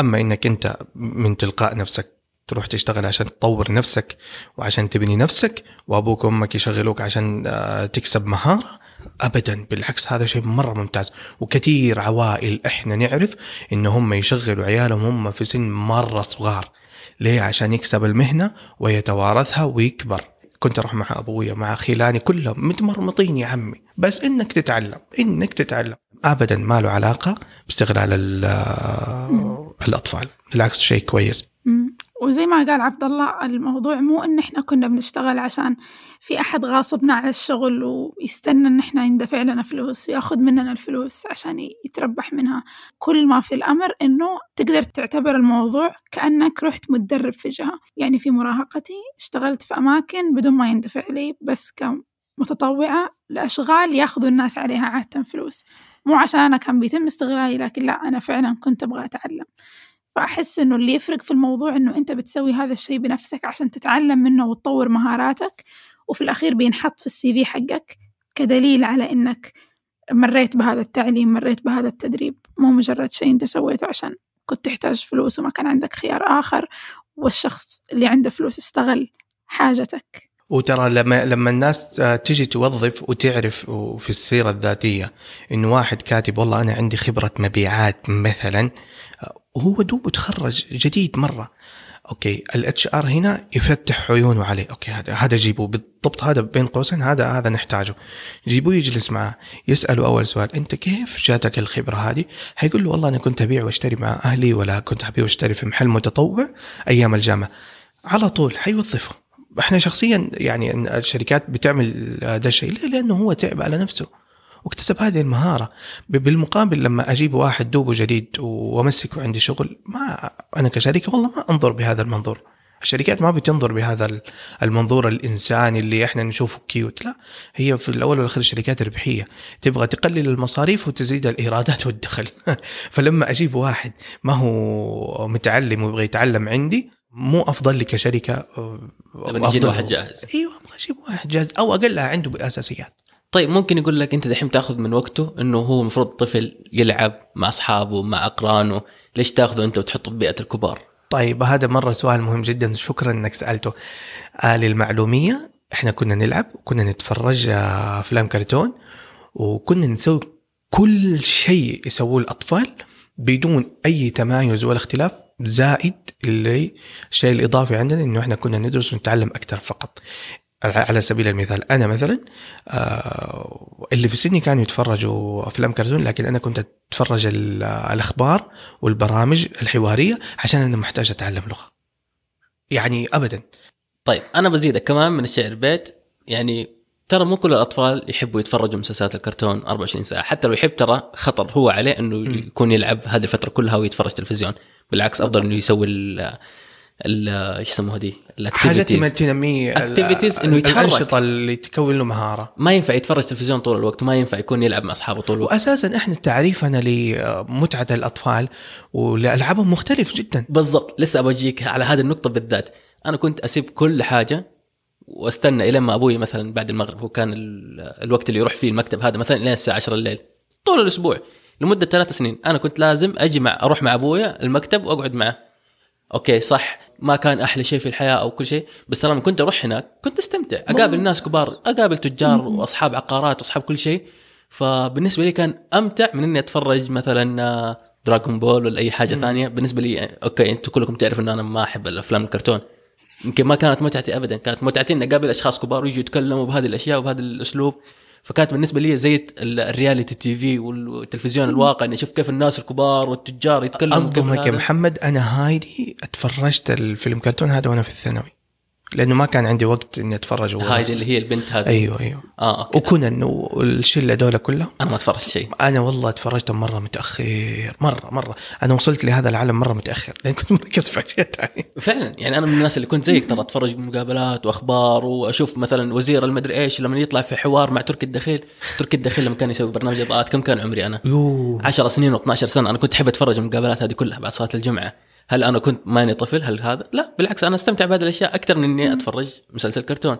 أما إنك أنت من تلقاء نفسك تروح تشتغل عشان تطور نفسك وعشان تبني نفسك وأبوك وأمك يشغلوك عشان آه، تكسب مهارة ابدا. بالعكس هذا شيء مرة ممتاز. وكثير عوائل إحنا نعرف ان هم يشغلوا عيالهم هم في سن مرة صغار. ليه؟ عشان يكسب المهنة ويتوارثها ويكبر. كنت أروح مع أبويا مع خيلاني كلهم. متمرمطين يا عمي. بس إنك تتعلم. إنك تتعلم. ابدا ما له علاقة باستغلال ال- الأطفال. بالعكس شيء كويس. وزي ما قال عبد الله الموضوع مو إن إحنا كنا بنشتغل عشان في أحد غاصبنا على الشغل ويستنى إن إحنا يندفع لنا فلوس ويأخذ مننا الفلوس عشان يتربح منها. كل ما في الأمر إنه تقدر تعتبر الموضوع كأنك رحت متدرب في جهة. يعني في مراهقتي اشتغلت في أماكن بدون ما يندفع لي بس كمتطوعة لأشغال يأخذوا الناس عليها عادة فلوس. مو عشان أنا كان بيتم استغلالي لكن لا أنا فعلا كنت أبغى أتعلم. فأحس إنه اللي يفرق في الموضوع إنه أنت بتسوي هذا الشيء بنفسك عشان تتعلم منه وتطور مهاراتك وفي الأخير بينحط في السي في حقك كدليل على إنك مريت بهذا التعليم مريت بهذا التدريب. مو مجرد شيء أنت سويته عشان كنت تحتاج فلوس وما كان عندك خيار آخر والشخص اللي عنده فلوس استغل حاجتك. وترى لما لما الناس تجي توظف وتعرف في السيرة الذاتية انه واحد كاتب والله أنا عندي خبرة مبيعات مثلا وهو دوب تخرج جديد مرة. okay ال HR هنا يفتح عيونه عليه. okay هذا هذا جيبوه. بالضبط هذا بين قوسين هذا هذا نحتاجه. جيبوه يجلس معاه يسأله أول سؤال أنت كيف جاتك الخبرة هذه؟ حيقول له والله أنا كنت أبيع وأشتري مع أهلي ولا كنت أبيع وأشتري في محل متطوع أيام الجامعة. على طول حيوظفه. إحنا شخصيا يعني الشركات بتعمل ده الشيء ليه؟ لأنه هو تعب على نفسه. واكتسب هذه المهارة. بالمقابل لما أجيب واحد دوبه جديد وأمسكه عندي شغل ما أنا كشركه والله ما أنظر بهذا المنظور. الشركات ما بتنظر بهذا المنظور الإنساني اللي إحنا نشوفه كيوت لا. هي في الأول والأخير الشركات ربحية. تبغى تقلل المصاريف وتزيد الإيرادات والدخل. فلما أجيب واحد ما هو متعلم ويبغى يتعلم عندي مو أفضل لي كشركة لما يجيني واحد جاهز. إيوه أبغى أجيب واحد جاهز أو أقلها عنده بأساسيات. طيب ممكن يقول لك أنت دحين تاخذ من وقته إنه هو المفروض طفل يلعب مع أصحابه مع أقرانه ليش تاخذه أنت وتحطه في بيئة الكبار؟ طيب هذا مرة سؤال مهم جدا شكرا إنك سألته. آه للمعلومية إحنا كنا نلعب وكنا نتفرج آه، أفلام كرتون وكنا نسوي كل شيء يسووه الأطفال بدون أي تمايز ولا اختلاف زائد اللي الشيء الإضافي عندنا إنه إحنا كنا ندرس ونتعلم أكثر فقط. على سبيل المثال أنا مثلا آه، اللي في سني كانوا يتفرجوا أفلام كرتون لكن أنا كنت أتفرج الأخبار والبرامج الحوارية عشان أنا محتاج أتعلم لغة. يعني ابدا. طيب أنا بزيدك كمان من الشعر بيت. يعني ترى مو كل الأطفال يحبوا يتفرجوا مسلسلات الكرتون 24 ساعة. حتى لو يحب ترى خطر هو عليه إنه يكون يلعب هذه الفترة كلها ويتفرج تلفزيون. بالعكس أفضل إنه يسوي إيش يسموها دي حاجات تنميه اكتيفيتيز إنه يتحرك الأنشطة اللي تكون له مهارة. ما ينفع يتفرج تلفزيون طول الوقت ما ينفع يكون يلعب مع أصحابه طول الوقت. واساسا إحنا تعريفنا لمتعه الأطفال ولألعابهم مختلف جدا. بالضبط. لسه بجيك على هذه النقطة بالذات. أنا كنت أسيب كل حاجة واستنى الين ما أبوي مثلا بعد المغرب هو كان الوقت اللي يروح فيه المكتب هذا مثلا الين الساعة 10 الليل. طول الأسبوع لمدة ثلاث سنين أنا كنت لازم أجي مع أروح مع أبويا المكتب وأقعد معه. أوكي صح ما كان أحلى شيء في الحياة أو كل شيء بس لما كنت أروح هناك كنت أستمتع. أقابل ناس كبار أقابل تجار وأصحاب عقارات وأصحاب كل شيء. فبالنسبة لي كان أمتع من إني أتفرج مثلا Dragon Ball ولا أي حاجة ثانية. بالنسبة لي okay أنتم كلكم تعرفوا إن أنا ما أحب الأفلام الكرتون. يمكن ما كانت متعتي ابدا كانت متعتي إني أقابل أشخاص كبار ويجوا يتكلموا بهذه الأشياء وبهذا الأسلوب. فكانت بالنسبة لي زي ال reality TV والتلفزيون الواقع إني أشوف كيف الناس الكبار والتجار يتكلموا أصدمك يا محمد أنا هايدي اتفرجت الفيلم كرتون هذا وأنا في الثانوي. لأنه ما كان عندي وقت إني أتفرج هايدي اللي هي البنت هذه؟ أيوه أيوه. آه okay. وكونان والشله دول كلهم أنا ما تفرجت شيء. أنا والله تفرجت مرة متأخر مرة مرة. أنا وصلت لهذا العالم مرة متأخر لأن كنت مركز في أشياء ثانية فعلا يعني أنا من الناس اللي كنت زيك ترى أتفرج بمقابلات وأخبار وأشوف مثلا وزير المدري إيش لما يطلع في حوار مع تركي الدخيل. تركي الدخيل لما كان يسوي برنامج إضاءات كم كان عمري أنا؟ يوه. 10 سنين و12 سنة. أنا كنت أحب أتفرج المقابلات هذه كلها بعد صلاة الجمعة. هل أنا كنت ماني طفل؟ هل هذا؟ لا بالعكس أنا أستمتع بهذه الأشياء أكثر من إني أتفرج مسلسل كرتون.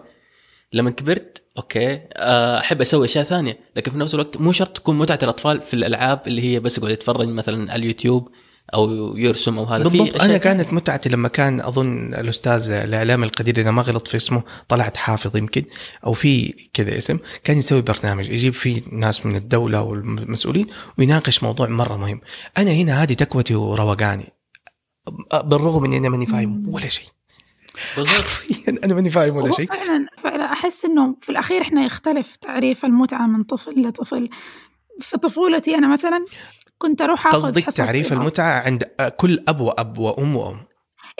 لما كبرت okay آه، أحب أسوي أشياء ثانية لكن في نفس الوقت مو شرط تكون متعة الأطفال في الألعاب اللي هي بس يقعد يتفرج مثلا على اليوتيوب أو يرسم أو هذا. بالضبط أنا كانت متعتي لما كان أظن الأستاذ الإعلام القدير إذا ما غلط في اسمه طلعت حافظ يمكن أو في كذا اسم كان يسوي برنامج يجيب فيه ناس من الدولة والمسؤولين ويناقش موضوع مرة مهم. أنا هنا هذه تكوتي وروقاني. بالرغم اني أنا ماني فاهم ولا شيء. حرفيا أنا ماني فاهم ولا شيء. فعلا فعلا أحس إنه في الأخير إحنا يختلف تعريف المتعة من طفل لطفل. في طفولتي أنا مثلا كنت أروح أخذ قصدك تعريف. المتعة عند كل أب وأب وأم وأم.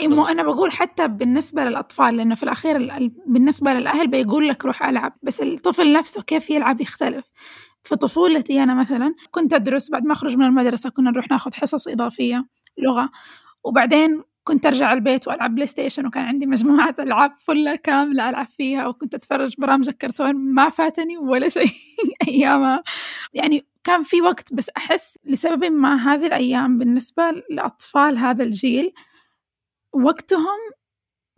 اي مو أنا بقول حتى بالنسبة للأطفال لأنه في الأخير بالنسبة للأهل بيقول لك روح ألعب بس الطفل نفسه كيف يلعب يختلف. في طفولتي أنا مثلا كنت أدرس بعد ما أخرج من المدرسة كنا نروح ناخذ حصص إضافية لغة. وبعدين كنت أرجع البيت وألعب PlayStation وكان عندي مجموعة ألعاب فلة كاملة ألعب فيها وكنت أتفرج برامج الكرتون ما فاتني ولا شيء أيامها. يعني كان في وقت بس أحس لسبب ما هذه الأيام بالنسبة لأطفال هذا الجيل وقتهم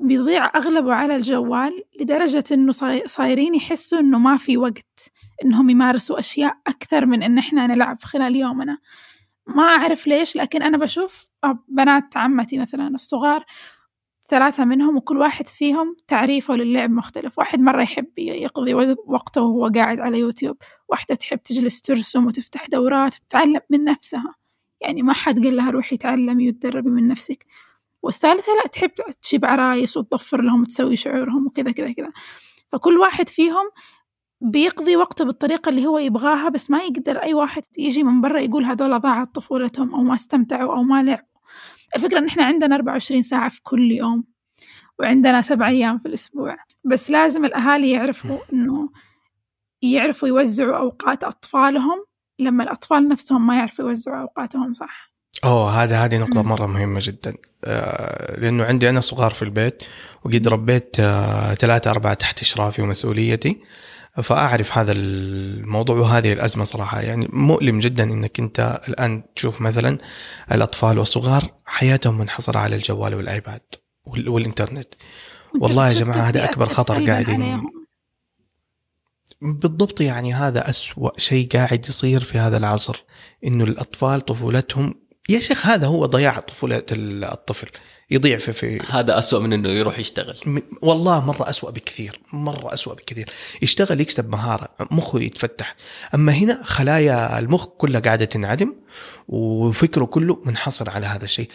بيضيع أغلبه على الجوال لدرجة إنه صايرين يحسوا إنه ما في وقت إنهم يمارسوا أشياء أكثر من إن إحنا نلعب خلال يومنا. ما أعرف ليش لكن أنا بشوف بنات عمتي مثلا الصغار ثلاثة منهم وكل واحد فيهم تعريفه للعب مختلف. واحد مرة يحب يقضي وقته وهو قاعد على يوتيوب. واحدة تحب تجلس ترسم وتفتح دورات وتتعلم من نفسها. يعني ما حد قال لها روحي تعلمي وتدربي من نفسك. والثالثة لا تحب تجيب عرايس وتضفر لهم وتسوي شعورهم وكذا كذا كذا. فكل واحد فيهم بيقضي وقته بالطريقة اللي هو يبغاها بس ما يقدر أي واحد يجي من برا يقول هذول ضاعت طفولتهم أو ما استمتعوا أو ما لعبوا. الفكرة إن إحنا عندنا 24 ساعة في كل يوم وعندنا سبع أيام في الأسبوع بس لازم الأهالي يعرفوا إنه يعرفوا يوزعوا أوقات أطفالهم لما الأطفال نفسهم ما يعرفوا يوزعوا أوقاتهم صح. أوه هذا هذه نقطة مرة مهمة جدا. آه لأنه عندي أنا صغار في البيت وقد ربيت آه ثلاثة أربعة تحت إشرافي ومسؤوليتي. فأعرف هذا الموضوع وهذه الأزمة صراحة. يعني مؤلم جدا أنك أنت الآن تشوف مثلا الأطفال والصغار حياتهم منحصرة على الجوال والآيباد والإنترنت. والله يا جماعة هذا أكبر خطر قاعدين بالضبط يعني هذا أسوأ شيء قاعد يصير في هذا العصر إنه الأطفال طفولتهم يا شيخ هذا هو ضياع طفولة الطفل. يضيع في, في هذا أسوأ من إنه يروح يشتغل. م... والله مرة أسوأ بكثير مرة أسوأ بكثير. يشتغل يكسب مهارة مخه يتفتح. أما هنا خلايا المخ كلها قاعدة تنعدم وفكره كله منحصر على هذا الشيء.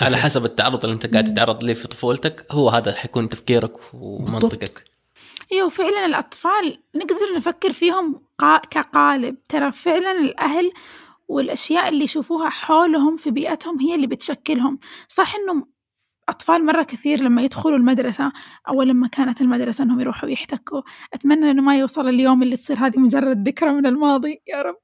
على حسب التعرض اللي أنت قاعد تتعرض له في طفولتك هو هذا حيكون تفكيرك ومنطقك. أيوه فعلا الأطفال نقدر نفكر فيهم كقالب. ترى فعلا الأهل والأشياء اللي يشوفوها حولهم في بيئتهم هي اللي بتشكلهم. صح إنه أطفال مرة كثير لما يدخلوا المدرسة أو لما كانت المدرسة إنهم يروحوا يحتكوا أتمنى إنه ما يوصل اليوم اللي تصير هذه مجرد ذكرى من الماضي. يا رب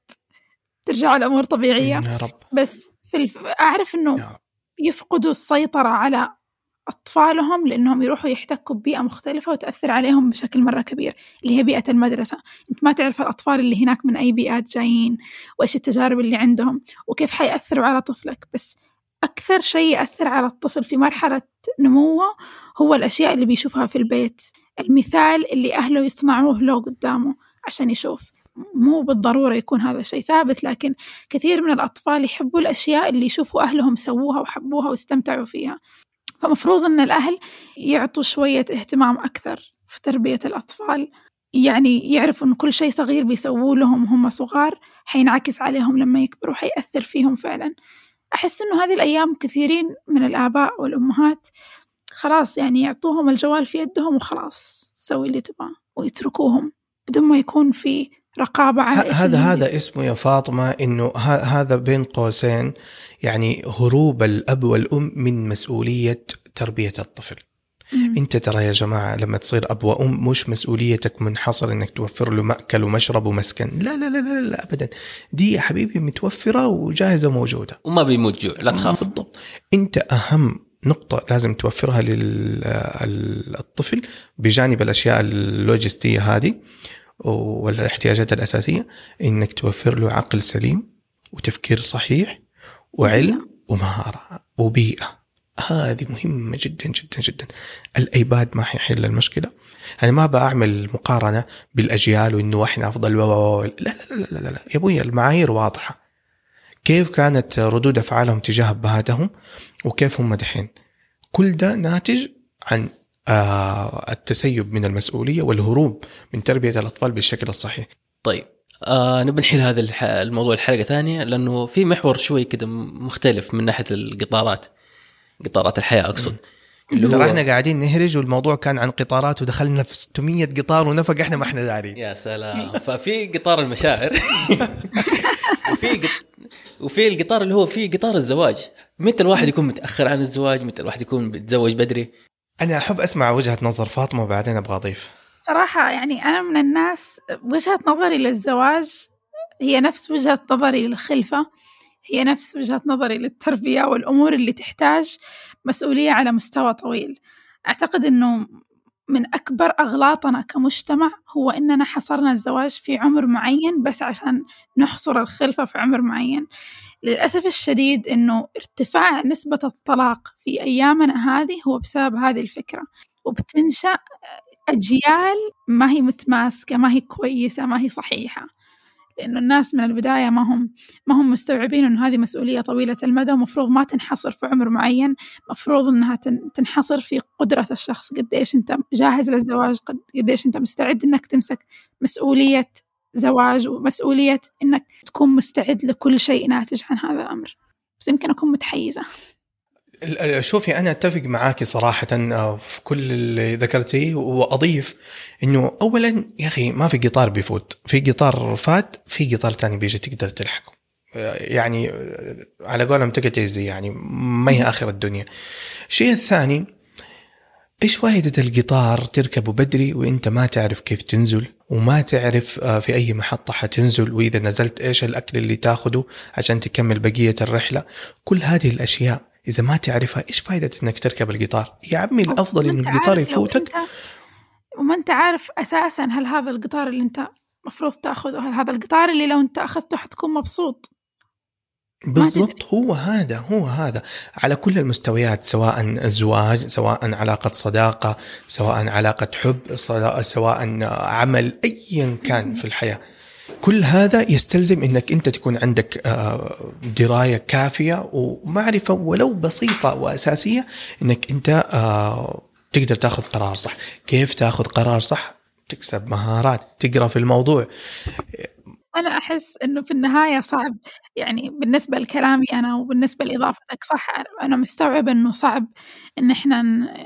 ترجع الأمور طبيعية. يا رب. بس في الف... أعرف إنه يفقدوا السيطرة على أطفالهم لأنهم يروحوا يحتكوا ببيئة مختلفة وتأثر عليهم بشكل مرة كبير اللي هي بيئة المدرسة. أنت ما تعرف الأطفال اللي هناك من أي بيئات جايين وإيش التجارب اللي عندهم وكيف حيأثروا على طفلك. بس أكثر شيء يأثر على الطفل في مرحلة نموه هو الأشياء اللي بيشوفها في البيت. المثال اللي أهله يصنعوه له قدامه عشان يشوف. مو بالضرورة يكون هذا الشيء ثابت لكن كثير من الأطفال يحبوا الأشياء اللي يشوفوا أهلهم سووها وحبوها واستمتعوا فيها. فمفروض أن الأهل يعطوا شوية اهتمام أكثر في تربية الأطفال. يعني يعرفوا أن كل شيء صغير بيسووه لهم هم صغار حينعكس عليهم لما يكبروا حيأثر فيهم فعلا. أحس أنه هذه الأيام كثيرين من الآباء والأمهات خلاص يعني يعطوهم الجوال في يدهم وخلاص سوي اللي تبغاه ويتركوهم بدون ما يكون في رقابة على هذا هذا اسمه يا فاطمة إنه هذا بين قوسين يعني هروب الأب والأم من مسؤولية تربية الطفل. مم. أنت ترى يا جماعة لما تصير أب وأم مش مسؤوليتك منحصر إنك توفر له مأكل ومشرب ومسكن، لا لا لا لا, لا ابدا، دي يا حبيبي متوفرة وجاهزة موجودة. وما بيموت جوع لا تخاف. بالضبط. أنت أهم نقطة لازم توفرها للطفل بجانب الأشياء اللوجستية هذه والاحتياجات الأساسية إنك توفر له عقل سليم وتفكير صحيح وعلم ومهارة وبيئة. هذه مهمة جدا جدا جدا. الأيباد ما حيحل المشكلة. أنا ما بعمل مقارنة بالأجيال وإنه إحنا أفضل لا لا لا لا, لا, لا. يا أبوي المعايير واضحة. كيف كانت ردود أفعالهم تجاه أبهاتهم وكيف هم دحين؟ كل ده ناتج عن التسيب من المسؤولية والهروب من تربية الأطفال بالشكل الصحيح. طيب آه نبي نحل هذا الموضوع الحلقة ثانية لأنه في محور شوي كذا مختلف من ناحية القطارات قطارات الحياة أقصد. اللي هو ترى إحنا قاعدين نهرج والموضوع كان عن قطارات ودخلنا في 600 قطار ونفق إحنا ما إحنا دارين. يا سلام. ففي قطار المشاعر. وفي قط... وفي القطار اللي هو فيه قطار الزواج. متى الواحد يكون متأخر عن الزواج؟ متى الواحد يكون بيتزوج بدري؟ أنا أحب أسمع وجهة نظر فاطمة وبعدين أبغى أضيف. صراحة يعني أنا من الناس وجهة نظري للزواج هي نفس وجهة نظري للخلفة هي نفس وجهة نظري للتربية والأمور اللي تحتاج مسؤولية على مستوى طويل. أعتقد إنه من أكبر أغلاطنا كمجتمع هو إننا حصرنا الزواج في عمر معين بس عشان نحصر الخلفة في عمر معين. للأسف الشديد إنه ارتفاع نسبة الطلاق في أيامنا هذه هو بسبب هذه الفكرة وبتنشأ أجيال ما هي متماسكة ما هي كويسة ما هي صحيحة لأنه الناس من البداية ما هم ما هم مستوعبين إنه هذه مسؤولية طويلة المدى ومفروض ما تنحصر في عمر معين مفروض إنها تن- تنحصر في قدرة الشخص قديش أنت جاهز للزواج قد- قديش أنت مستعد إنك تمسك مسؤولية زواج ومسؤولية إنك تكون مستعد لكل شيء ناتج عن هذا الأمر. بس يمكن أكون متحيزة. شوفي أنا أتفق معاكي صراحة آه، في كل اللي ذكرتيه وأضيف إنه اولا يا أخي ما في قطار بيفوت. في قطار فات في قطار تاني بيجي تقدر تلحقه. آه، يعني آه، على قولهم تكت ايزي يعني ما هي آخر الدنيا. الشيء الثاني إيش فائدة القطار تركبه بدري وإنت ما تعرف كيف تنزل؟ وما تعرف آه، في أي محطة حتنزل وإذا نزلت إيش الأكل اللي تاخده عشان تكمل بقية الرحلة. كل هذه الأشياء إذا ما تعرفها إيش فائدة إنك تركب القطار؟ يا عمي انه أنت القطار يفوتك. وما أنت عارف أساسا هل هذا القطار اللي أنت مفروض تأخذه هل هذا القطار اللي لو أنت أخذته حتكون مبسوط؟ بالضبط هو هذا هو هذا. على كل المستويات سواء الزواج سواء علاقة صداقة سواء علاقة حب سواء عمل أيا كان في الحياة. كل هذا يستلزم إنك أنت تكون عندك آه، دراية كافية ومعرفة ولو بسيطة وأساسية إنك أنت آه، تقدر تاخذ قرار صح، كيف تاخذ قرار صح؟ تكسب مهارات، تقرأ في الموضوع، أنا أحس إنه في النهاية صعب يعني بالنسبة لكلامي أنا وبالنسبة لإضافتك صح أنا مستوعبة إنه صعب إن إحنا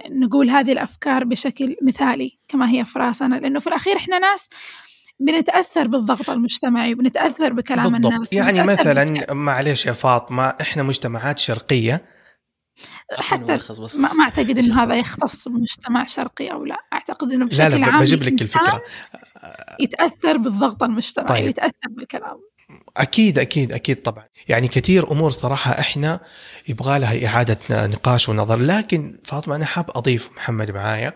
نقول هذه الأفكار بشكل مثالي كما هي في راسنا لأنه في الأخير إحنا ناس بنتأثر بالضغط المجتمعي وبنتأثر بكلام بالضبط. الناس يعني مثلا. معلش يا فاطمة إحنا مجتمعات شرقية. حتى بس ما, ما أعتقد إنه هذا يختص بمجتمع شرقي أو لا أعتقد إنه بشكل لا لا بجيب لك الفكرة. يتأثر بالضغط المجتمعي طيب. ويتأثر بالكلام. أكيد أكيد أكيد طبعا. يعني كثير أمور صراحة إحنا يبغى لها إعادة نقاش ونظر. لكن فاطمة أنا حاب أضيف محمد معايا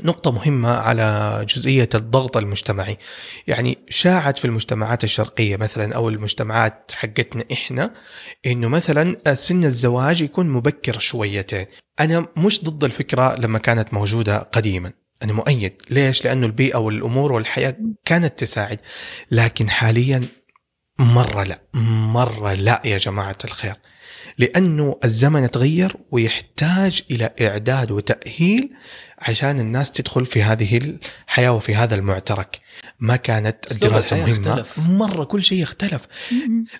نقطة مهمة على جزئية الضغط المجتمعي. يعني شاعت في المجتمعات الشرقية مثلا أو المجتمعات حقتنا إحنا إنه مثلا سن الزواج يكون مبكر شويتين. أنا مش ضد الفكرة لما كانت موجودة قديما. أنا مؤيد. ليش؟ لأنه البيئة والأمور والحياة كانت تساعد. لكن حاليا مرة لا. مرة لا يا جماعة الخير. لأنه الزمن تغير ويحتاج إلى إعداد وتأهيل عشان الناس تدخل في هذه الحياة وفي هذا المعترك. ما كانت الحياة مهمة. اختلف. مرة كل شيء اختلف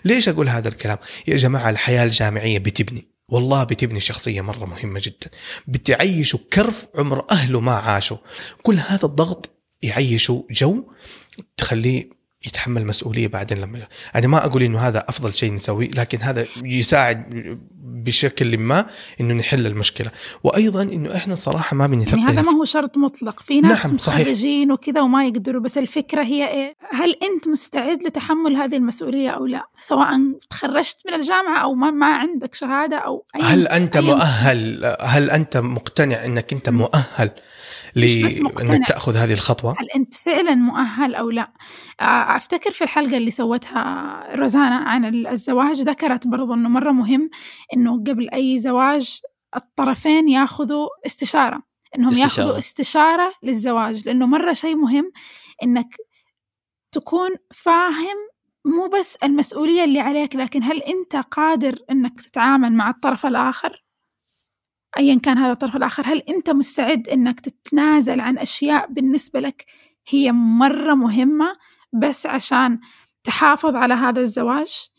ليش أقول هذا الكلام؟ يا جماعة الحياة الجامعية بتبني. والله بتبني شخصية مرة مهمة جدا. بتعيشوا كرف عمر أهله ما عاشوا. كل هذا الضغط يعيشوا جو تخليه يتحمل مسؤولية بعدين لما أنا ما أقول إنه هذا أفضل شيء نسويه لكن هذا يساعد بشكل ما إنه نحل المشكلة. وأيضا إنه إحنا صراحة ما بنثقف يعني هذا ما هو شرط مطلق. في ناس نعم، صحيح. وكذا وما يقدروا بس الفكرة هي إيه؟ هل أنت مستعد لتحمل هذه المسؤولية أو لا؟ سواء تخرجت من الجامعة أو ما, ما عندك شهادة أو أي هل أنت أي- مؤهل؟ هل أنت مقتنع إنك أنت مؤهل؟ لإنك تأخذ هذه الخطوة؟ هل أنت فعلا مؤهل أو لا؟ آه، أفتكر في الحلقة اللي سوتها روزانا عن الزواج ذكرت برضو أنه مرة مهم أنه قبل أي زواج الطرفين ياخذوا استشارة أنهم استشارة. ياخذوا استشارة للزواج لأنه مرة شيء مهم أنك تكون فاهم مو بس المسؤولية اللي عليك لكن هل أنت قادر أنك تتعامل مع الطرف الآخر؟ أيا كان هذا الطرف الآخر هل أنت مستعد أنك تتنازل عن أشياء بالنسبة لك هي مرة مهمة بس عشان تحافظ على هذا الزواج؟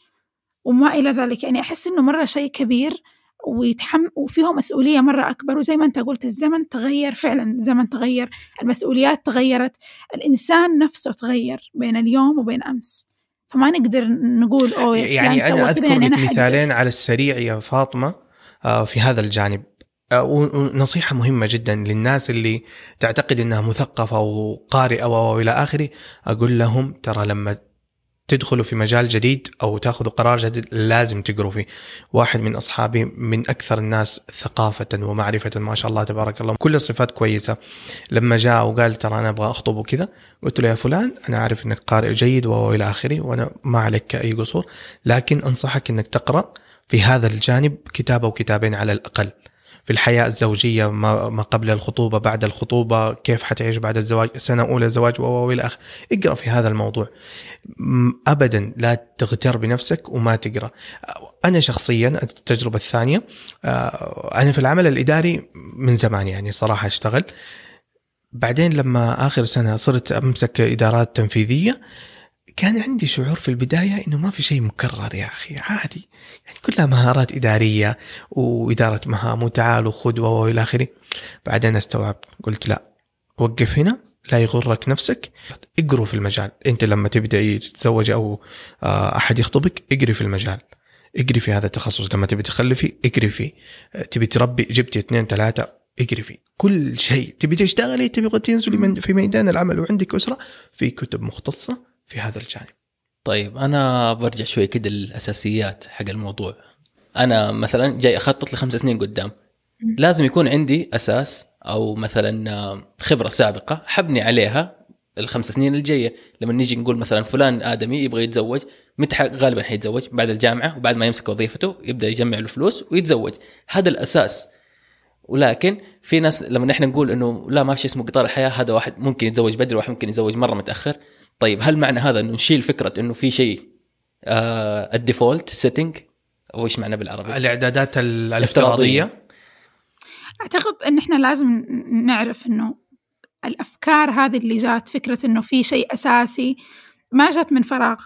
وما إلى ذلك يعني أحس إنه مرة شيء كبير ويتحم وفيه مسؤولية مرة أكبر. وزي ما أنت قلت الزمن تغير فعلا الزمن تغير المسؤوليات تغيرت الإنسان نفسه تغير بين اليوم وبين أمس. فما نقدر نقول أوه يعني فلان أنا أذكر يعني أنا. مثالين على السريع يا فاطمة آه، في هذا الجانب. ونصيحة مهمة جدا للناس اللي تعتقد إنها مثقفة وقارئة وإلى آخره أقول لهم ترى لما تدخلوا في مجال جديد أو تأخذوا قرار جديد لازم تقروا فيه. واحد من أصحابي من أكثر الناس ثقافة ومعرفة ما شاء الله تبارك الله كل الصفات كويسة. لما جاء وقال ترى أنا أبغى أخطب وكذا قلت له يا فلان أنا عارف إنك قارئ جيد وإلى آخره وأنا ما عليك أي قصور لكن أنصحك إنك تقرأ في هذا الجانب كتاب أو كتابين على الأقل. في الحياة الزوجية ما, قبل الخطوبة بعد الخطوبة كيف حتعيش بعد الزواج سنة أولى زواج والى اخره اقرأ في هذا الموضوع. ابدا لا تغتر بنفسك وما تقرأ. أنا شخصيا التجربة الثانية آه، أنا في العمل الإداري من زمان يعني صراحة أشتغل. بعدين لما آخر سنة صرت أمسك إدارات تنفيذية كان عندي شعور في البداية إنه ما في شيء مكرر يا أخي عادي. يعني كلها مهارات إدارية وإدارة مهام وتعال وخذ والى آخره. بعدين استوعبت قلت لا وقف هنا لا يغرك نفسك اقروا في المجال. أنت لما تبدأ تتزوج أو آه، أحد يخطبك اقري في المجال. اقري في هذا التخصص. لما تبي تخلفي اقري فيه. تبي تربي جبتي اثنين ثلاثة اقري فيه. كل شيء. تبي تشتغلي تبي تنزلي في ميدان العمل وعندك أسرة في كتب مختصة في هذا الجانب. طيب أنا برجع شوي كده للأساسيات حق الموضوع. أنا مثلا جاي أخطط لخمس سنين قدام. لازم يكون عندي أساس أو مثلا خبرة سابقة حبني عليها الخمس سنين الجاية. لما نيجي نقول مثلا فلان آدمي يبغى يتزوج متى غالبا حيتزوج بعد الجامعة وبعد ما يمسك وظيفته يبدأ يجمع له فلوس ويتزوج. هذا الأساس. ولكن في ناس لما نحن نقول إنه لا ما في شيء اسمه قطار الحياة هذا واحد ممكن يتزوج بدري واحد ممكن يتزوج مرة متأخر. طيب هل معنى هذا إنه نشيل فكرة إنه في شيء آه ال default setting أو إيش معنى بالعربي؟ الإعدادات ال- الافتراضية. أعتقد إن إحنا لازم نعرف إنه الأفكار هذه اللي جات فكرة إنه في شيء أساسي ما جات من فراغ.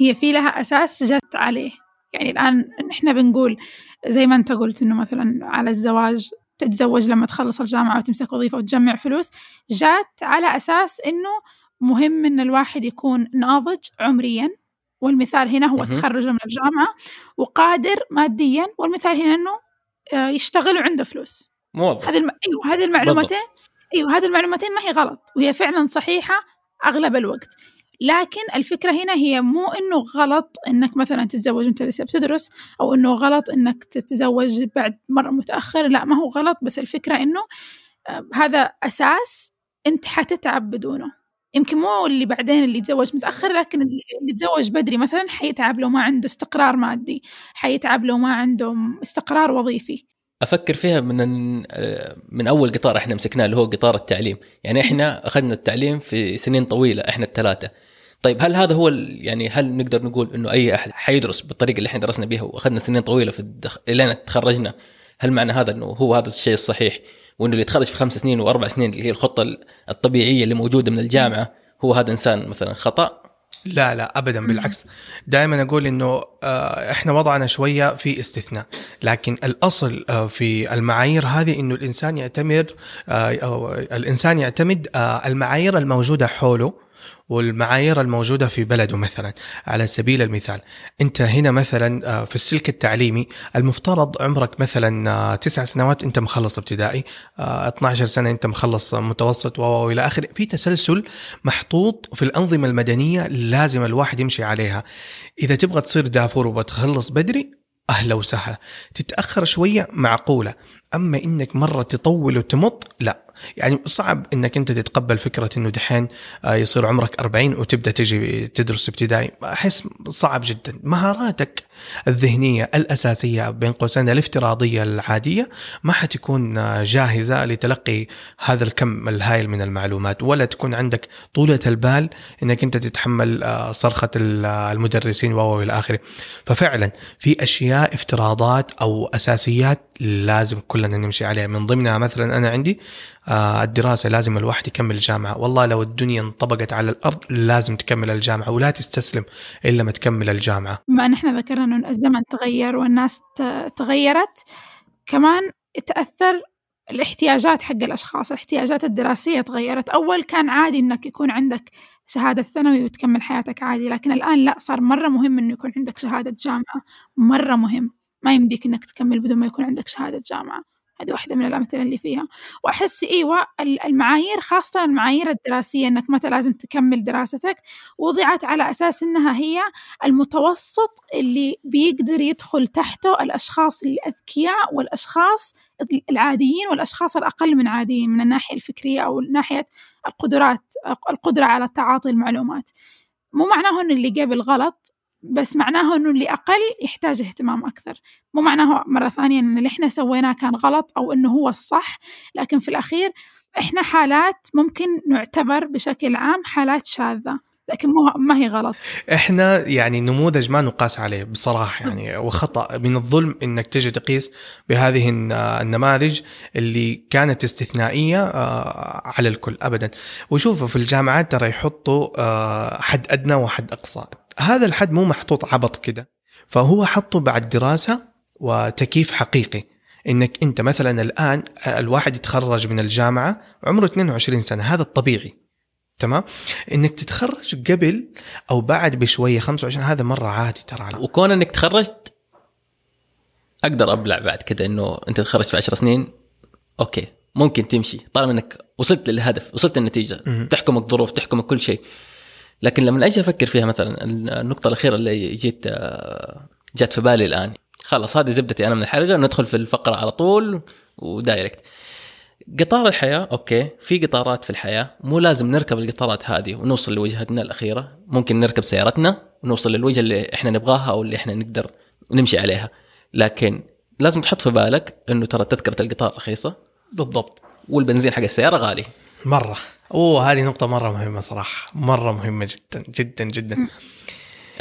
هي في لها أساس جت عليه. يعني الآن نحن بنقول زي ما أنت قلت إنه مثلا على الزواج تتزوج لما تخلص الجامعة وتمسك وظيفة وتجمع فلوس جات على أساس إنه مهم إن الواحد يكون ناضج عمريا والمثال هنا هو. تخرجه من الجامعة وقادر ماديا والمثال هنا إنه آه، يشتغل وعنده فلوس. موظف هذه الم... إيوه هذه المعلومتين إيوه هذه المعلومتين ما هي غلط وهي فعلا صحيحة أغلب الوقت. لكن الفكرة هنا هي مو إنه غلط إنك مثلا تتزوج وأنت لسه بتدرس أو إنه غلط إنك تتزوج بعد مرة متأخر لا ما هو غلط بس الفكرة إنه آه، هذا أساس أنت حتتعب بدونه. يمكن مو اللي بعدين اللي يتزوج متأخر لكن اللي يتزوج بدري مثلا حيتعب لو ما عنده استقرار مادي حيتعب لو ما عنده استقرار وظيفي. أفكر فيها من من أول قطار إحنا مسكناه اللي هو قطار التعليم. يعني إحنا أخذنا التعليم في سنين طويلة إحنا الثلاثة. طيب هل هذا هو يعني هل نقدر نقول إنه أي أحد حيدرس بالطريقة اللي إحنا درسنا بها وأخذنا سنين طويلة في الدخ... لين تخرجنا؟ هل معنى هذا إنه هو هذا الشيء الصحيح؟ وإنه اللي يتخرج في خمس سنين وأربع سنين اللي هي الخطة ال- الطبيعية اللي موجودة من الجامعة هو هذا إنسان مثلا خطأ؟ لا لا ابدا بالعكس. دائما أقول إنه آه، إحنا وضعنا شوية في استثناء. لكن الأصل آه، في المعايير هذه إنه الإنسان يعتمد آه، أو الإنسان يعتمد المعايير الموجودة حوله. والمعايير الموجودة في بلده مثلا على سبيل المثال. أنت هنا مثلا آه، في السلك التعليمي المفترض عمرك مثلا آه، تسع سنوات أنت مخلص ابتدائي آه، 12 سنة أنت مخلص متوسط و- وإلى آخره. في تسلسل محطوط في الأنظمة المدنية لازم الواحد يمشي عليها. إذا تبغى تصير دافور وبتخلص بدري أهلا وسهلا. تتأخر شوية معقولة. أما إنك مرة تطول وتمط لا. يعني صعب إنك أنت تتقبل فكرة إنه دحين آه، يصير عمرك 40 وتبدأ تجي تدرس ابتدائي. أحس صعب جدا. مهاراتك الذهنية الأساسية بين قوسين الافتراضية العادية ما حتكون جاهزة لتلقي هذا الكم الهائل من المعلومات ولا تكون عندك طولة البال إنك أنت تتحمل آه، آه، المدرسين و إلى آخره. ففعلا في أشياء افتراضات أو أساسيات لازم كلنا نمشي عليها. من ضمنها مثلا أنا عندي آه، الدراسة لازم الواحد يكمل الجامعة. والله لو الدنيا انطبقت على الأرض لازم تكمل الجامعة ولا تستسلم إلا ما تكمل الجامعة. بما أن إحنا ذكرنا انه الزمن تغير والناس تغيرت كمان تأثر الاحتياجات حق الأشخاص. الاحتياجات الدراسية تغيرت. أول كان عادي إنك يكون عندك شهادة ثانوي وتكمل حياتك عادي لكن الآن لا صار مرة مهم إنه يكون عندك شهادة جامعة. مرة مهم. ما يمديك إنك تكمل بدون ما يكون عندك شهادة جامعة. هذه واحدة من الأمثلة اللي فيها. وأحس إيوة ال- المعايير خاصة المعايير الدراسية إنك متى لازم تكمل دراستك وضعت على أساس إنها هي المتوسط اللي بيقدر يدخل تحته الأشخاص الأذكياء والأشخاص العاديين والأشخاص الأقل من عاديين من الناحية الفكرية أو ناحية القدرات القدرة على تعاطي المعلومات. مو معناه إن اللي قبل غلط بس معناه إنه اللي أقل يحتاج اهتمام أكثر. مو معناه مرة ثانية إن اللي إحنا سويناه كان غلط أو إنه هو الصح لكن في الأخير إحنا حالات ممكن نعتبر بشكل عام حالات شاذة لكن مو ما هي غلط. إحنا يعني نموذج ما نقاس عليه بصراحة يعني وخطأ من الظلم إنك تجي تقيس بهذه الن- النماذج اللي كانت استثنائية آه، على الكل ابدا. وشوفوا في الجامعات ترى يحطوا آه، حد أدنى وحد أقصى. هذا الحد مو محطوط عبط كده. فهو حطه بعد دراسة وتكييف حقيقي. إنك أنت مثلا الآن الواحد يتخرج من الجامعة عمره 22 سنة هذا الطبيعي. تمام؟ إنك تتخرج قبل أو بعد بشوية 25 هذا مرة عادي ترى. وكون إنك تخرجت أقدر أبلع بعد كده إنه أنت تخرجت في 10 سنين؟ أوكي ممكن تمشي طالما إنك وصلت للهدف وصلت النتيجه مهم. تحكمك ظروف تحكمك كل شيء. لكن لما أجي أفكر فيها مثلا النقطة الأخيرة اللي جيت آه، جات في بالي الآن. خلاص هذه زبدتي أنا من الحلقة ندخل في الفقرة على طول و direct قطار الحياة okay في قطارات في الحياة مو لازم نركب القطارات هذه ونوصل لوجهتنا الأخيرة. ممكن نركب سيارتنا ونوصل للوجهة اللي إحنا نبغاها أو اللي إحنا نقدر نمشي عليها. لكن لازم تحط في بالك إنه ترى تذكرة القطار رخيصة. بالضبط. والبنزين حق السيارة غالي. مرة. أوه هذه نقطة مرة مهمة صراحة. مرة مهمة جدا جدا جدا.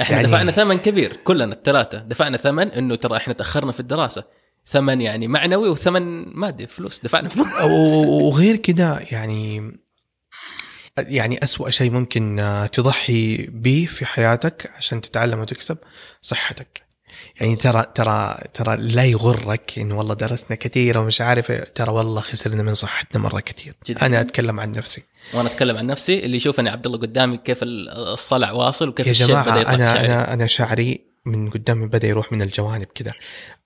إحنا يعني- دفعنا ثمن كبير كلنا الثلاثة. دفعنا ثمن إنه ترى إحنا تأخرنا في الدراسة. ثمن يعني معنوي وثمن مادي فلوس. دفعنا فلوس. وغير كده يعني يعني أسوأ شيء ممكن تضحي به في حياتك عشان تتعلم وتكسب صحتك. يعني ترى ترى ترى لا يغرك انه والله درسنا كثير ومش عارف ترى والله خسرنا من صحتنا مرة كثير. جداً. أنا أتكلم عن نفسي. وأنا أتكلم عن نفسي اللي يشوفني عبد الله قدامي كيف الصلع واصل وكيف يا جماعة بدأ يطلع أنا شعري. أنا أنا شعري من قدامي بدأ يروح من الجوانب كده.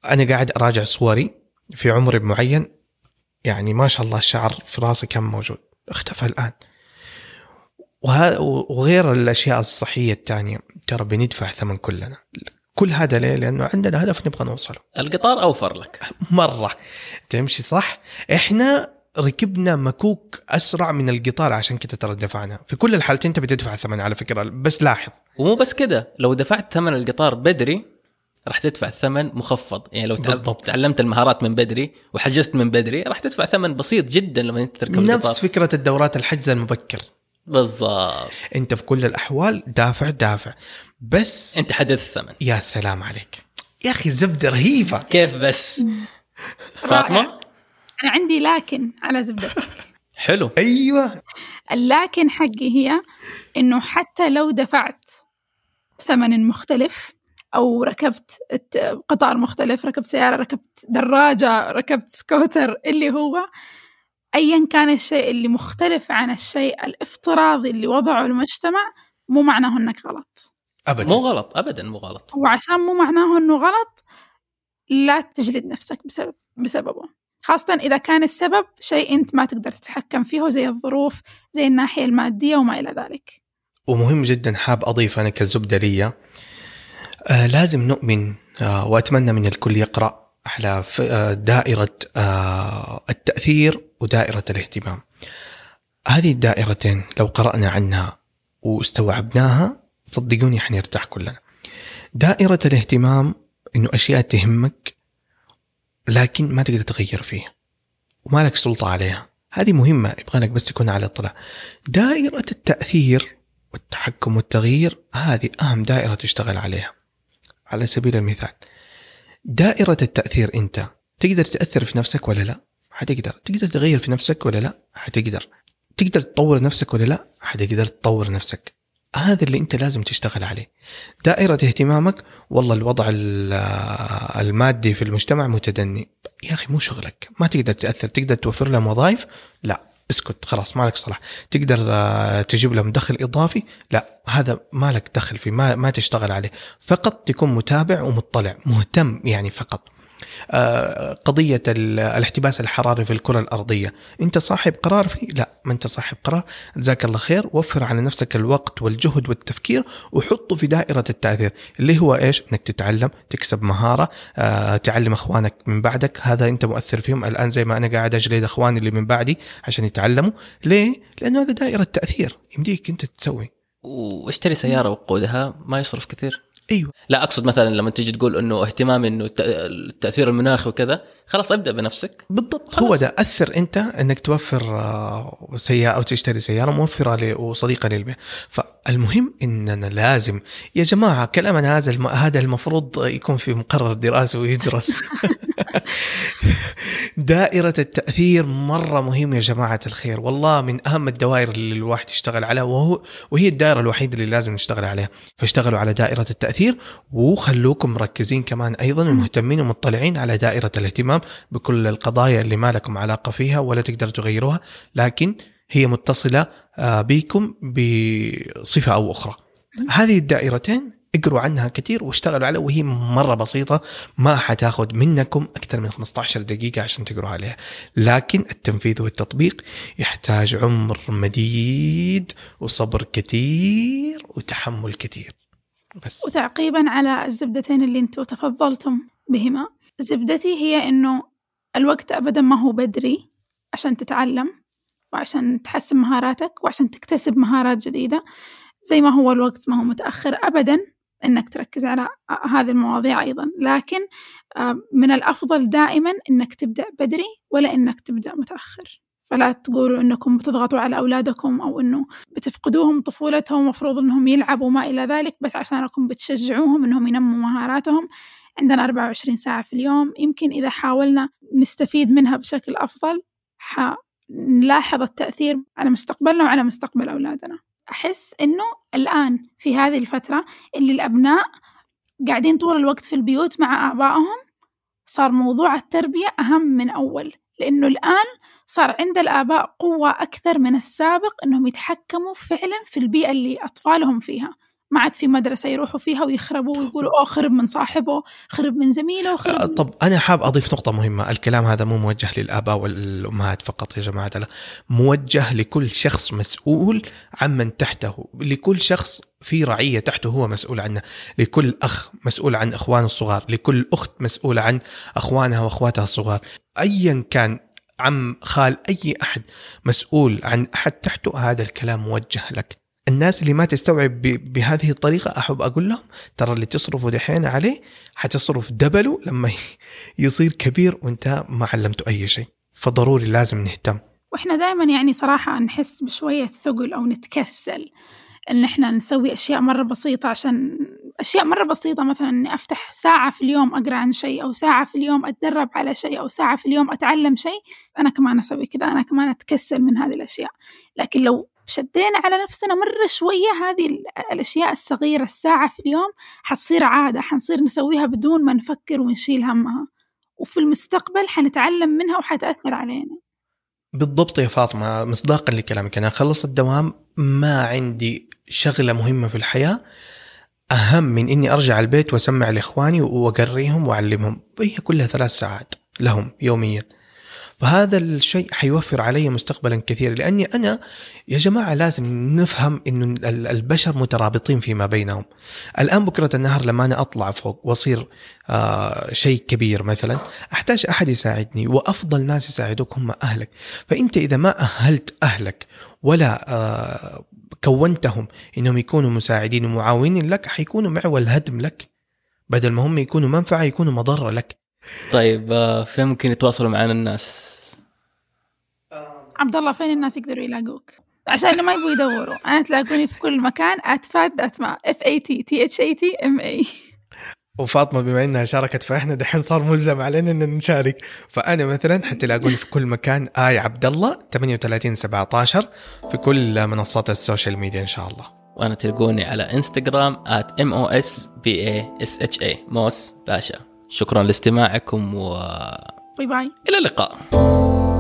أنا قاعد أراجع صوري في عمر معين. يعني ما شاء الله الشعر في راسي كان موجود. اختفى الآن. وغير الأشياء الصحية الثانية ترى بندفع ثمن كلنا. كل هذا ليه؟ لأنه عندنا هدف نبغى نوصله. القطار أوفر لك. مرة. تمشي صح؟ إحنا ركبنا مكوك أسرع من القطار عشان كده ترى دفعنا. في كل الحالتين انت بتدفع ثمن على فكرة بس لاحظ. ومو بس كده لو دفعت ثمن القطار بدري راح تدفع ثمن مخفض. يعني لو بالضبط. تعلمت المهارات من بدري وحجزت من بدري راح تدفع ثمن بسيط جدا لما أنت تركب نفس القطار. فكرة الدورات الحجز المبكر. بالضبط. أنت في كل الأحوال دافع دافع. بس أنت حددت الثمن. يا سلام عليك. يا أخي زبدة رهيبة. كيف بس؟ فاطمة؟ أنا عندي لكن على زبدتك حلو. أيوه. اللكن حقي هي إنه حتى لو دفعت ثمن مختلف أو ركبت قطار مختلف ركبت سيارة ركبت دراجة ركبت سكوتر اللي هو أيا كان الشيء اللي مختلف عن الشيء الافتراضي اللي وضعه المجتمع مو معناه إنك غلط. ابدا. مو غلط ابدا مو غلط. وعشان مو معناه إنه غلط لا تجلد نفسك بسبب بسببه. خاصة إذا كان السبب شيء أنت ما تقدر تتحكم فيه زي الظروف زي الناحية المادية وما إلى ذلك. ومهم جدا حاب أضيف أنا كزبده لي آه لازم نؤمن آه وأتمنى من الكل يقرأ على آه دائرة آه التأثير ودائرة الاهتمام. هذه الدائرتين لو قرأنا عنها واستوعبناها صدقوني حنرتاح كلنا. دائرة الاهتمام إنه أشياء تهمك لكن ما تقدر تغير فيها. وما لك سلطة عليها. هذه مهمة يبغى لك بس تكون على اطلاع. دائرة التأثير والتحكم والتغيير هذه أهم دائرة تشتغل عليها. على سبيل المثال دائرة التأثير أنت تقدر تأثر في نفسك ولا لا؟ حتقدر. تقدر تغير في نفسك ولا لا؟ حتقدر. تقدر تطور نفسك ولا لا؟ حتقدر تطور نفسك. هذا اللي انت لازم تشتغل عليه. دائرة اهتمامك والله الوضع ال- المادي في المجتمع متدني. يا أخي مو شغلك. ما تقدر تأثر. تقدر توفر لهم وظائف؟ لا. اسكت. خلاص ما لك صلاح. تقدر آه، تجيب لهم دخل إضافي؟ لا. هذا ما لك دخل فيه. ما, ما تشتغل عليه. فقط تكون متابع ومطلع. مهتم يعني فقط. قضية ال- الاحتباس الحراري في الكرة الأرضية. أنت صاحب قرار فيه؟ لا ما أنت صاحب قرار. جزاك الله خير. وفر على نفسك الوقت والجهد والتفكير وحطه في دائرة التأثير اللي هو إيش؟ أنك تتعلم تكسب مهارة آه، تعلم أخوانك من بعدك. هذا أنت مؤثر فيهم الآن زي ما أنا قاعد أجلد أخواني اللي من بعدي عشان يتعلموا. ليه؟ لأنه هذا دائرة تأثير يمديك أنت تسوي. واشتري سيارة وقودها ما يصرف كثير. أيوه. لا أقصد مثلا لما تيجي تقول إنه اهتمام إنه الت- التأثير المناخي وكذا خلاص ابدأ بنفسك. بالضبط. خلاص. هو ده. أثر أنت إنك توفر آه، سيارة أو تشتري سيارة موفرة وصديقة للبيئه فالمهم إننا لازم يا جماعة كلامنا هذا الم- هذا المفروض يكون في مقرر دراسي ويدرس. دائرة التأثير مرة مهم يا جماعة الخير. والله من أهم الدوائر اللي الواحد يشتغل عليها وهو وهي الدائرة الوحيدة اللي لازم نشتغل عليها. فاشتغلوا على دائرة التأثير وخلوكم مركزين كمان أيضا ومهتمين ومطلعين على دائرة الاهتمام بكل القضايا اللي ما لكم علاقة فيها ولا تقدروا تغيروها لكن هي متصلة آه، بكم بصفة أو أخرى. هذه الدائرتين اقروا عنها كثير واشتغلوا عليها وهي مرة بسيطة ما حتاخذ منكم أكثر من 15 دقيقة عشان تقروا عليها. لكن التنفيذ والتطبيق يحتاج عمر مديد وصبر كثير وتحمل كثير. بس. وتعقيبا على الزبدتين اللي أنتم تفضلتم بهما. زبدتي هي إنه الوقت ابدا ما هو بدري عشان تتعلم وعشان تحسن مهاراتك وعشان تكتسب مهارات جديدة. زي ما هو الوقت ما هو متأخر أبدا إنك تركز على هذه المواضيع أيضا. لكن آه، من الأفضل دائما إنك تبدأ بدري ولا إنك تبدأ متأخر. فلا تقولوا إنكم بتضغطوا على أولادكم أو إنه بتفقدوهم طفولتهم مفروض إنهم يلعبوا ما إلى ذلك بس عشانكم بتشجعوهم إنهم ينموا مهاراتهم. عندنا 24 ساعة في اليوم. يمكن إذا حاولنا نستفيد منها بشكل أفضل نلاحظ التأثير على مستقبلنا وعلى مستقبل أولادنا. أحس إنه الآن في هذه الفترة اللي الأبناء قاعدين طول الوقت في البيوت مع آبائهم صار موضوع التربية أهم من أول لأنه الآن صار عند الآباء قوة أكثر من السابق إنهم يتحكموا فعلا في البيئة اللي أطفالهم فيها. ما عاد في مدرسة يروحوا فيها ويخربوا ويقولوا أوه خرب من صاحبه خرب من زميله خرب آه، طب أنا حاب أضيف نقطة مهمة الكلام هذا مو موجه للآباء والأمهات فقط يا جماعة لا موجه لكل شخص مسؤول عمن تحته لكل شخص في رعية تحته هو مسؤول عنه لكل أخ مسؤول عن إخوانه الصغار لكل أخت مسؤولة عن أخوانها وأخواتها الصغار. ايا كان عم خال أي أحد مسؤول عن أحد تحته هذا الكلام موجه لك. الناس اللي ما تستوعب بهذه الطريقة أحب أقول لهم ترى اللي تصرفه دحين عليه حتصرف دبله لما يصير كبير وأنت ما علمته أي شيء. فضروري لازم نهتم. وإحنا دائما يعني صراحة نحس بشوية ثقل أو نتكسل إن إحنا نسوي أشياء مرة بسيطة عشان أشياء مرة بسيطة مثلا إني أفتح ساعة في اليوم أقرأ عن شيء أو ساعة في اليوم أتدرب على شيء أو ساعة في اليوم أتعلم شيء أنا كمان أسوي كذا أنا كمان أتكسل من هذه الأشياء. لكن لو شدينا على نفسنا مرة شوية هذه ال- الأشياء الصغيرة الساعة في اليوم حتصير عادة حنصير نسويها بدون ما نفكر ونشيل همها. وفي المستقبل حنتعلم منها وحتأثر علينا. بالضبط يا فاطمة مصداقا لكلامك. أنا أخلص الدوام ما عندي شغلة مهمة في الحياة. أهم من إني أرجع البيت وأسمع لإخواني وأقريهم وأعلمهم. هي كلها ثلاث ساعات لهم يوميا. فهذا الشيء حيوفر علي مستقبلا كثير لأني أنا يا جماعة لازم نفهم انه ال- البشر مترابطين فيما بينهم. الآن بكرة النهار لما أنا أطلع فوق وأصير آه شيء كبير مثلا أحتاج أحد يساعدني وأفضل ناس يساعدوك هم أهلك، فأنت إذا ما أهلت أهلك ولا آه كونتهم إنهم يكونوا مساعدين ومعاونين لك حيكونوا معول هدم لك. بدل ما هم يكونوا منفعة يكونوا مضرة لك. طيب آه، فين ممكن يتواصلوا معنا الناس؟ عبد الله فين الناس يقدروا يلاقوك؟ عشان ما يبغوا يدوروا. أنا تلاقوني في كل مكان اتفاد اتما اف اي تي تي اتش اي تي ام اي وفاطمة بما إنها شاركت فإحنا دحين صار ملزم علينا ان نشارك. فأنا مثلا حتلاقوني في كل مكان I عبد الله 38 17 في كل منصات ال social media إن شاء الله. وأنا تلقوني على إنستغرام at mosbasha موس باشا. شكرا لاستماعكم والى bye bye اللقاء.